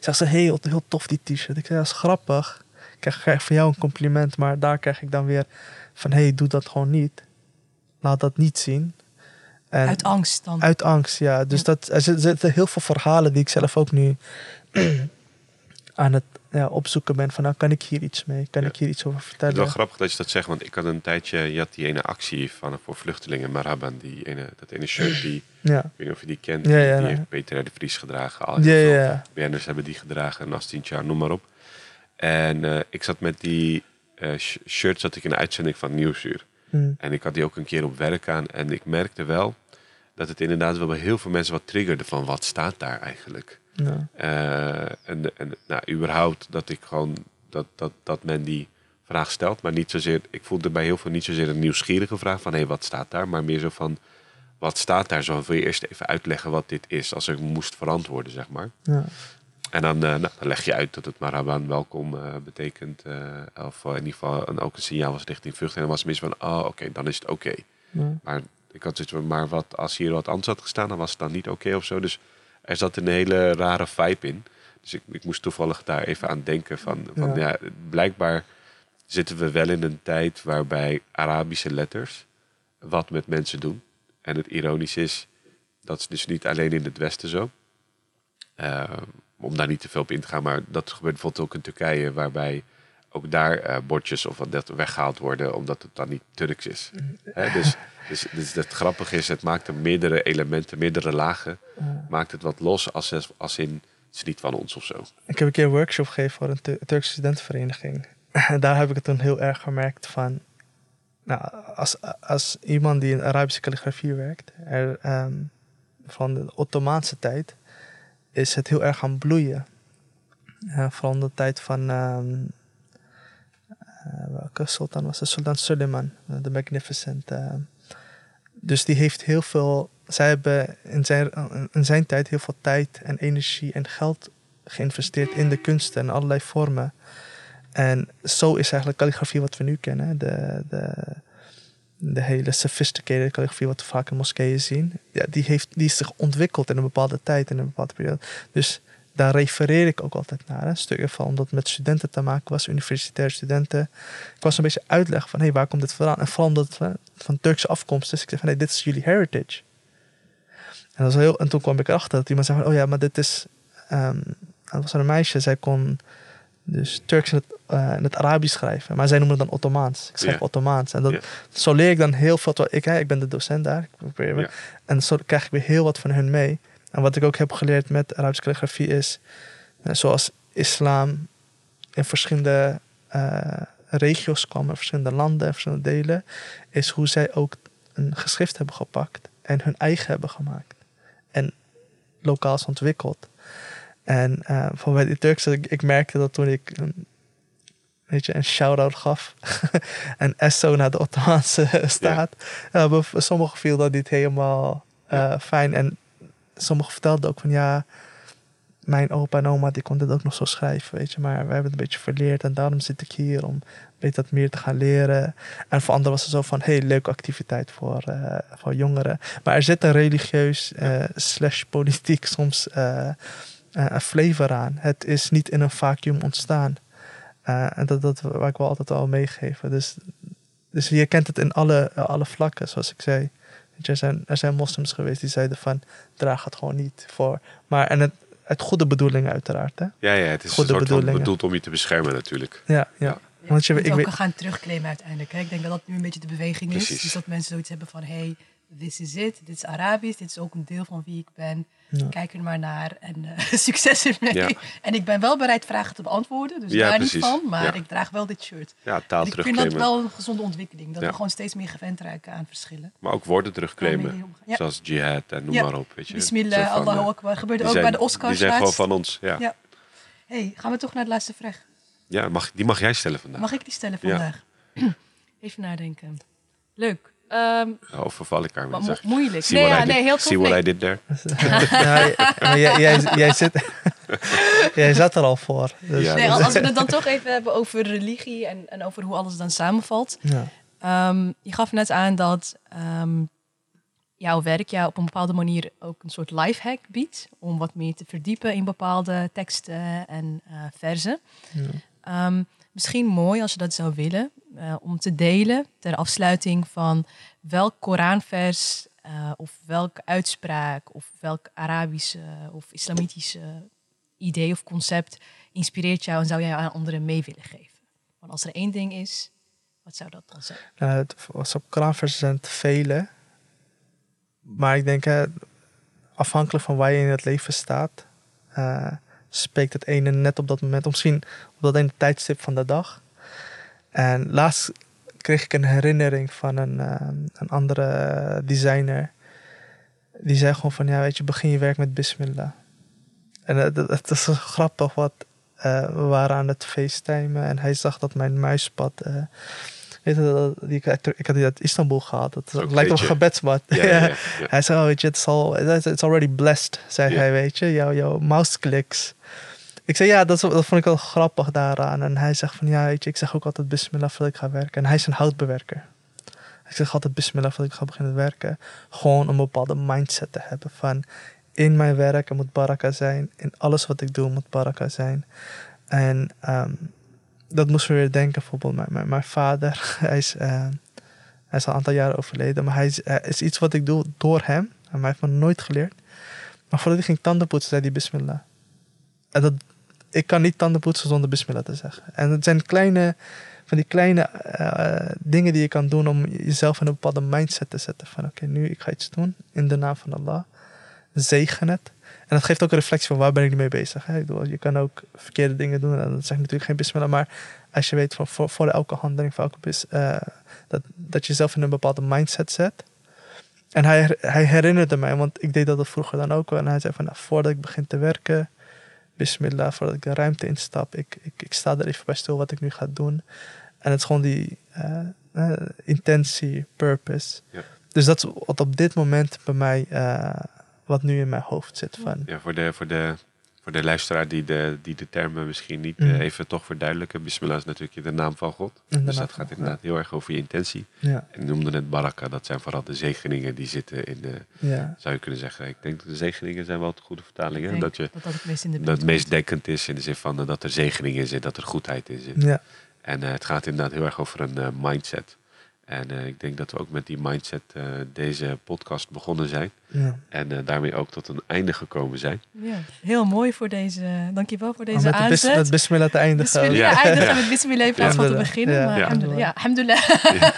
Zegt ze, heel, heel tof die t-shirt. Ik zei, dat is grappig. Ik krijg, krijg van jou een compliment, maar daar krijg ik dan weer van, hé, hey, doe dat gewoon niet. Laat dat niet zien. En uit angst dan? Uit angst, ja. Dus Dat, er zitten heel veel verhalen die ik zelf ook nu aan het ja, opzoeken ben. Van nou, kan ik hier iets mee? Kan ik hier iets over vertellen? Het is wel grappig dat je dat zegt, want ik had een tijdje... Je had die ene actie van, voor vluchtelingen, Maraban. Die ene, dat ene shirt die... Ja. Ik weet niet of je die kent. Ja, ja, die heeft Peter de Vries gedragen. Al Ja, ja. BN'ers hebben die gedragen. Nastien jaar, noem maar op. En eh, ik zat met die eh, sh- shirt zat ik in een uitzending van Nieuwsuur. Hm. En ik had die ook een keer op werk aan. En ik merkte wel dat het inderdaad wel bij heel veel mensen wat triggerde van wat staat daar eigenlijk. Ja. Eh, en en nou, überhaupt dat ik gewoon dat, dat, dat men die vraag stelt, maar niet zozeer. Ik voelde bij heel veel niet zozeer een nieuwsgierige vraag van hé, wat staat daar, maar meer zo van wat staat daar? Zo wil je eerst even uitleggen wat dit is, als ik moest verantwoorden, zeg maar. Ja. En dan, eh, nou, dan leg je uit dat het Maraban welkom eh, betekent, eh, of in ieder geval een, ook een signaal was richting vlucht. En dan was het mis van, oh oké, dan is het oké. Ja. Maar ik had zoiets van, maar wat, als hier wat anders had gestaan, dan was het dan niet oké of zo. Dus er zat een hele rare vibe in. Dus ik, ik moest toevallig daar even aan denken van, van Ja. ja. blijkbaar zitten we wel in een tijd waarbij Arabische letters wat met mensen doen. En het ironisch is, dat is dus niet alleen in het Westen zo. Eh, om daar niet te veel op in te gaan, maar dat gebeurt bijvoorbeeld ook in Turkije, waarbij ook daar eh, bordjes of wat dat weggehaald worden, omdat het dan niet Turks is. Hè, dus, dus, dus het grappige is, het maakt er meerdere elementen, meerdere lagen, maakt het wat los als, als in, het is niet van ons of zo. Ik heb een keer een workshop gegeven voor een Tu- Turkse studentenvereniging. En daar heb ik het toen heel erg gemerkt van... Nou, als, als iemand die in Arabische calligrafie werkt... Er, ehm, van de Ottomaanse tijd... is het heel erg gaan bloeien. Ja, vooral in de tijd van... ehm, eh, welke sultan was het? Sultan Suleiman, de Magnificent. ehm. dus die heeft heel veel... Zij hebben in zijn, in zijn tijd heel veel tijd en energie en geld geïnvesteerd in de kunsten en allerlei vormen. En zo is eigenlijk calligrafie wat we nu kennen. De, de, de hele sophisticated calligrafie wat we vaak in moskeeën zien. Ja, die, heeft, die is zich ontwikkeld in een bepaalde tijd, in een bepaalde periode. Dus daar refereer ik ook altijd naar. Een stukje van, omdat het met studenten te maken was, universitaire studenten. Ik was een beetje uitleggen van, hey, waar komt dit vandaan? En vooral omdat het van, Turkse afkomst is. Ik zeg van, hey, dit is jullie heritage. En, dat was heel, en toen kwam ik erachter dat iemand zei oh ja, maar dit is... ehm dat was een meisje, zij kon dus Turks in het, eh, in het Arabisch schrijven. Maar zij noemen het dan Ottomaans. Ik schrijf. Ottomaans. En dat, zo leer ik dan heel veel. Ik, hè, ik ben de docent daar. Ik probeer, Ja. En zo krijg ik weer heel wat van hun mee. En wat ik ook heb geleerd met Arabische calligrafie is... eh, zoals islam in verschillende eh, regio's kwam... in verschillende landen, in verschillende delen... is hoe zij ook een geschrift hebben gepakt... en hun eigen hebben gemaakt. En lokaal is ontwikkeld. En eh voor bij die Turkse, ik, ik merkte dat toen ik een, weet je, een shout-out gaf. en Esso naar de Ottomaanse staat. Uh, sommigen viel dat niet helemaal uh, fijn. En sommigen vertelden ook van ja, mijn opa en oma die konden het ook nog zo schrijven, weet je. Maar we hebben het een beetje verleerd en daarom zit ik hier om weet dat meer te gaan leren. En voor anderen was het zo van, hey, leuke activiteit voor, uh, voor jongeren. Maar er zit een religieus uh, slash politiek soms uh, een flavor aan. Het is niet in een vacuüm ontstaan. en dat, dat waar ik wel altijd al meegeven. Dus, dus je kent het in alle, alle vlakken, zoals ik zei. Er zijn, er zijn moslims geweest die zeiden van, draag het gewoon niet voor. Maar en het, uit goede bedoelingen uiteraard. Hè? Ja, ja, het is goede een soort van bedoeld om je te beschermen natuurlijk. Ja, ja. ja. Want je, ik ook gaan terugclaimen uiteindelijk. Hè? Ik denk dat dat nu een beetje de beweging Precies. is. Dus dat mensen zoiets hebben van, hey, this is it. Dit is Arabisch. Dit is ook een deel van wie ik ben. Ja. Kijk er maar naar en uh, succes ermee. Ja. En ik ben wel bereid vragen te beantwoorden. Dus ja, daar precies. niet van. Maar ik draag wel dit shirt. Ja, taal dus ik vind dat wel een gezonde ontwikkeling. Dat we gewoon steeds meer gewend raken aan verschillen. Maar ook woorden terugclaimen. Zoals jihad en noem maar op. Weet je. Bismillah, Allahu eh, Akbar. Gebeurt ook zijn, bij de Oscars. Die zijn gewoon van ons. Ja. hey, gaan we toch naar de laatste vraag? Ja, mag, die mag jij stellen vandaag. Mag ik die stellen vandaag? Even nadenken. Leuk. Um, oh, verval ik daar mo Moeilijk. See nee, ja, nee, heel tof. See what I did there. ja, jij, jij, jij, zit, jij zat er al voor. Dus. Ja, nee, als we het dan toch even hebben over religie en, en over hoe alles dan samenvalt. Ja. Um, je gaf net aan dat um, jouw werk jou op een bepaalde manier ook een soort lifehack biedt. Om wat meer te verdiepen in bepaalde teksten en uh, verzen. Ja. Um, misschien mooi als je dat zou willen. Uh, om te delen ter afsluiting van welk Koranvers uh, of welke uitspraak of welk Arabische of islamitische idee of concept inspireert jou en zou jij aan anderen mee willen geven? Want als er één ding is, wat zou dat dan zijn? Uh, het, op Koranversen zijn het vele. Maar ik denk, uh, afhankelijk van waar je in het leven staat, spreekt het ene net op dat moment, misschien op dat ene tijdstip van de dag. En laatst kreeg ik een herinnering van een, uh, een andere designer. Die zei gewoon van, ja weet je, begin je werk met bismillah. En het, is grappig, wat uh, we waren aan het facetimen en hij zag dat mijn muispad Weet je, die, ik, ik had die uit Istanbul gehad. Het lijkt op een gebedsmat. Ja, ja, ja, hij zei, oh, weet je, het is al, it's already blessed, zei hij, weet je. Jouw, jouw mouse Ik zei, ja, dat, dat vond ik wel grappig daaraan. En hij zegt van, ja, weet je, ik zeg ook altijd bismillah voordat ik ga werken. En hij is een houtbewerker. Ik zeg altijd bismillah voordat ik ga beginnen werken. Gewoon een bepaalde mindset te hebben van... In mijn werk moet baraka zijn. In alles wat ik doe moet baraka zijn. En um, dat moest we weer denken. Bijvoorbeeld mijn, mijn, vader, hij is, uh, hij is al een aantal jaren overleden. Maar hij is, is iets wat ik doe door hem. En hij heeft me nooit geleerd. Maar voordat hij ging tandenpoetsen, zei hij bismillah. En dat, ik kan niet tandenpoetsen zonder bismillah te zeggen. En het zijn kleine, van die kleine uh, dingen die je kan doen om jezelf in een bepaalde mindset te zetten. Van oké, nu ik ga iets doen in de naam van Allah. Zegen het. En dat geeft ook een reflectie van waar ben ik mee bezig. Ik bedoel, je kan ook verkeerde dingen doen en dat zeg natuurlijk geen bismillah. Maar als je weet van voor, voor elke handeling, voor elke bis, uh, dat, dat je jezelf in een bepaalde mindset zet. En hij, hij herinnerde mij, want ik deed dat vroeger dan ook. En hij zei van nou, voordat ik begin te werken, bismillah, voordat ik de ruimte instap, ik, ik, ik sta er even bij stil wat ik nu ga doen. En het is gewoon die uh, uh, intentie, purpose. Ja. Dus dat is wat op dit moment bij mij wat nu in mijn hoofd zit. Van. Ja, voor de, voor de, voor de luisteraar die de, die de termen misschien niet mm. even toch verduidelijken. Bismillah is natuurlijk de naam van God. dus dat gaat inderdaad heel erg over je intentie. Ja. En noemde het baraka, dat zijn vooral de zegeningen die zitten in de, ja. zou je kunnen zeggen. Ik denk dat de zegeningen zijn wel de goede vertalingen. Dat, je, dat, dat het meest, in de dat het meest denkend is in de zin van dat er zegening in zit, dat er goedheid in zit. Ja. En uh, het gaat inderdaad heel erg over een uh, mindset. En uh, ik denk dat we ook met die mindset uh, deze podcast begonnen zijn. Ja. En uh, daarmee ook tot een einde gekomen zijn. Ja, heel mooi voor deze, dankjewel voor deze oh, met aanzet. met bismillah te eindigen. Bismillah, ja, eindigen met bismillah in plaats van te beginnen. Ja. Maar ja. alhamdulillah, ja, alhamdulillah.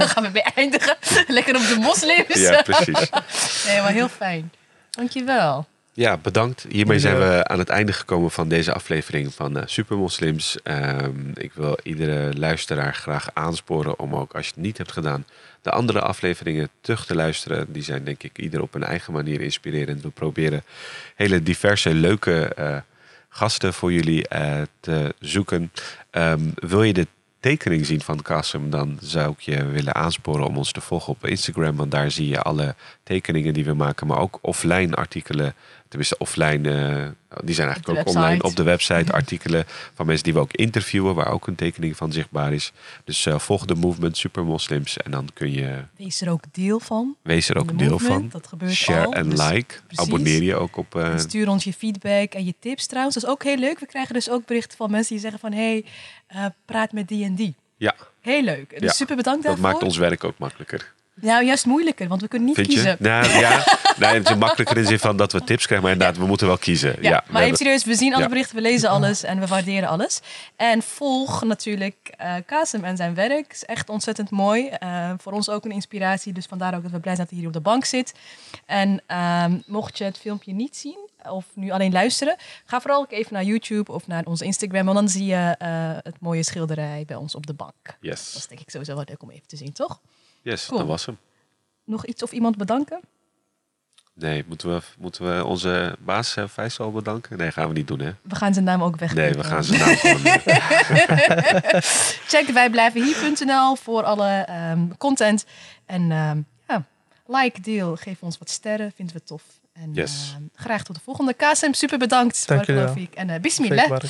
gaan we weer eindigen. Lekker op de moslims. Ja, precies. nee, maar heel fijn. Dankjewel. Ja, bedankt. Hiermee zijn we aan het einde gekomen van deze aflevering van uh, Supermoslims. Um, ik wil iedere luisteraar graag aansporen om ook, als je het niet hebt gedaan, de andere afleveringen terug te luisteren. Die zijn denk ik ieder op een eigen manier inspirerend. We proberen hele diverse, leuke uh, gasten voor jullie eh, te zoeken. Ehm, wil je de tekening zien van Kassem, dan zou ik je willen aansporen om ons te volgen op Instagram. Want daar zie je alle tekeningen die we maken, maar ook offline artikelen. Tenminste, offline, eh, die zijn eigenlijk ook online op de website. Artikelen van mensen die we ook interviewen, waar ook een tekening van zichtbaar is. Dus eh, volg de movement Super Moslims en dan kun je, Wees er ook deel van. wees er ook De deel movement, van. Dat gebeurt Share en dus like. precies. Abonneer je ook op. eh, stuur ons je feedback en je tips trouwens. Dat is ook heel leuk. We krijgen dus ook berichten van mensen die zeggen van... hey, praat met die en die. ja, Heel leuk. Dus Ja, super bedankt dat daarvoor. maakt ons werk ook makkelijker. Nou, juist moeilijker, want we kunnen niet Vind kiezen. je? Nou ja, nee, het is makkelijker in de zin van dat we tips krijgen, maar inderdaad, we moeten wel kiezen. Ja, Ja, we maar even hebben- serieus, we zien alle berichten, we lezen alles en we waarderen alles. En volg natuurlijk Kasem en zijn werk. is echt ontzettend mooi. Eh, voor ons ook een inspiratie, dus vandaar ook dat we blij zijn dat hij hier op de bank zit. En ehm, mocht je het filmpje niet zien of nu alleen luisteren, ga vooral ook even naar YouTube of naar onze Instagram, want dan zie je eh, het mooie schilderij bij ons op de bank. Dat Yes, is denk ik sowieso wel leuk om even te zien, toch? Yes Cool. dat was hem. Nog iets of iemand bedanken? Nee, moeten we, moeten we onze baas uh, Faisal bedanken? Nee, gaan we niet doen, hè? We gaan zijn naam ook weg. Nee, we gaan zijn naam gewoon... eh, Check wijblijvenhier.nl voor alle ehm, content. En ehm, ja, like, deel, geef ons wat sterren, vinden we tof. En Yes. ehm, graag tot de volgende. KSM, super bedankt. Dank Barakallahu wel. En eh, bismillah.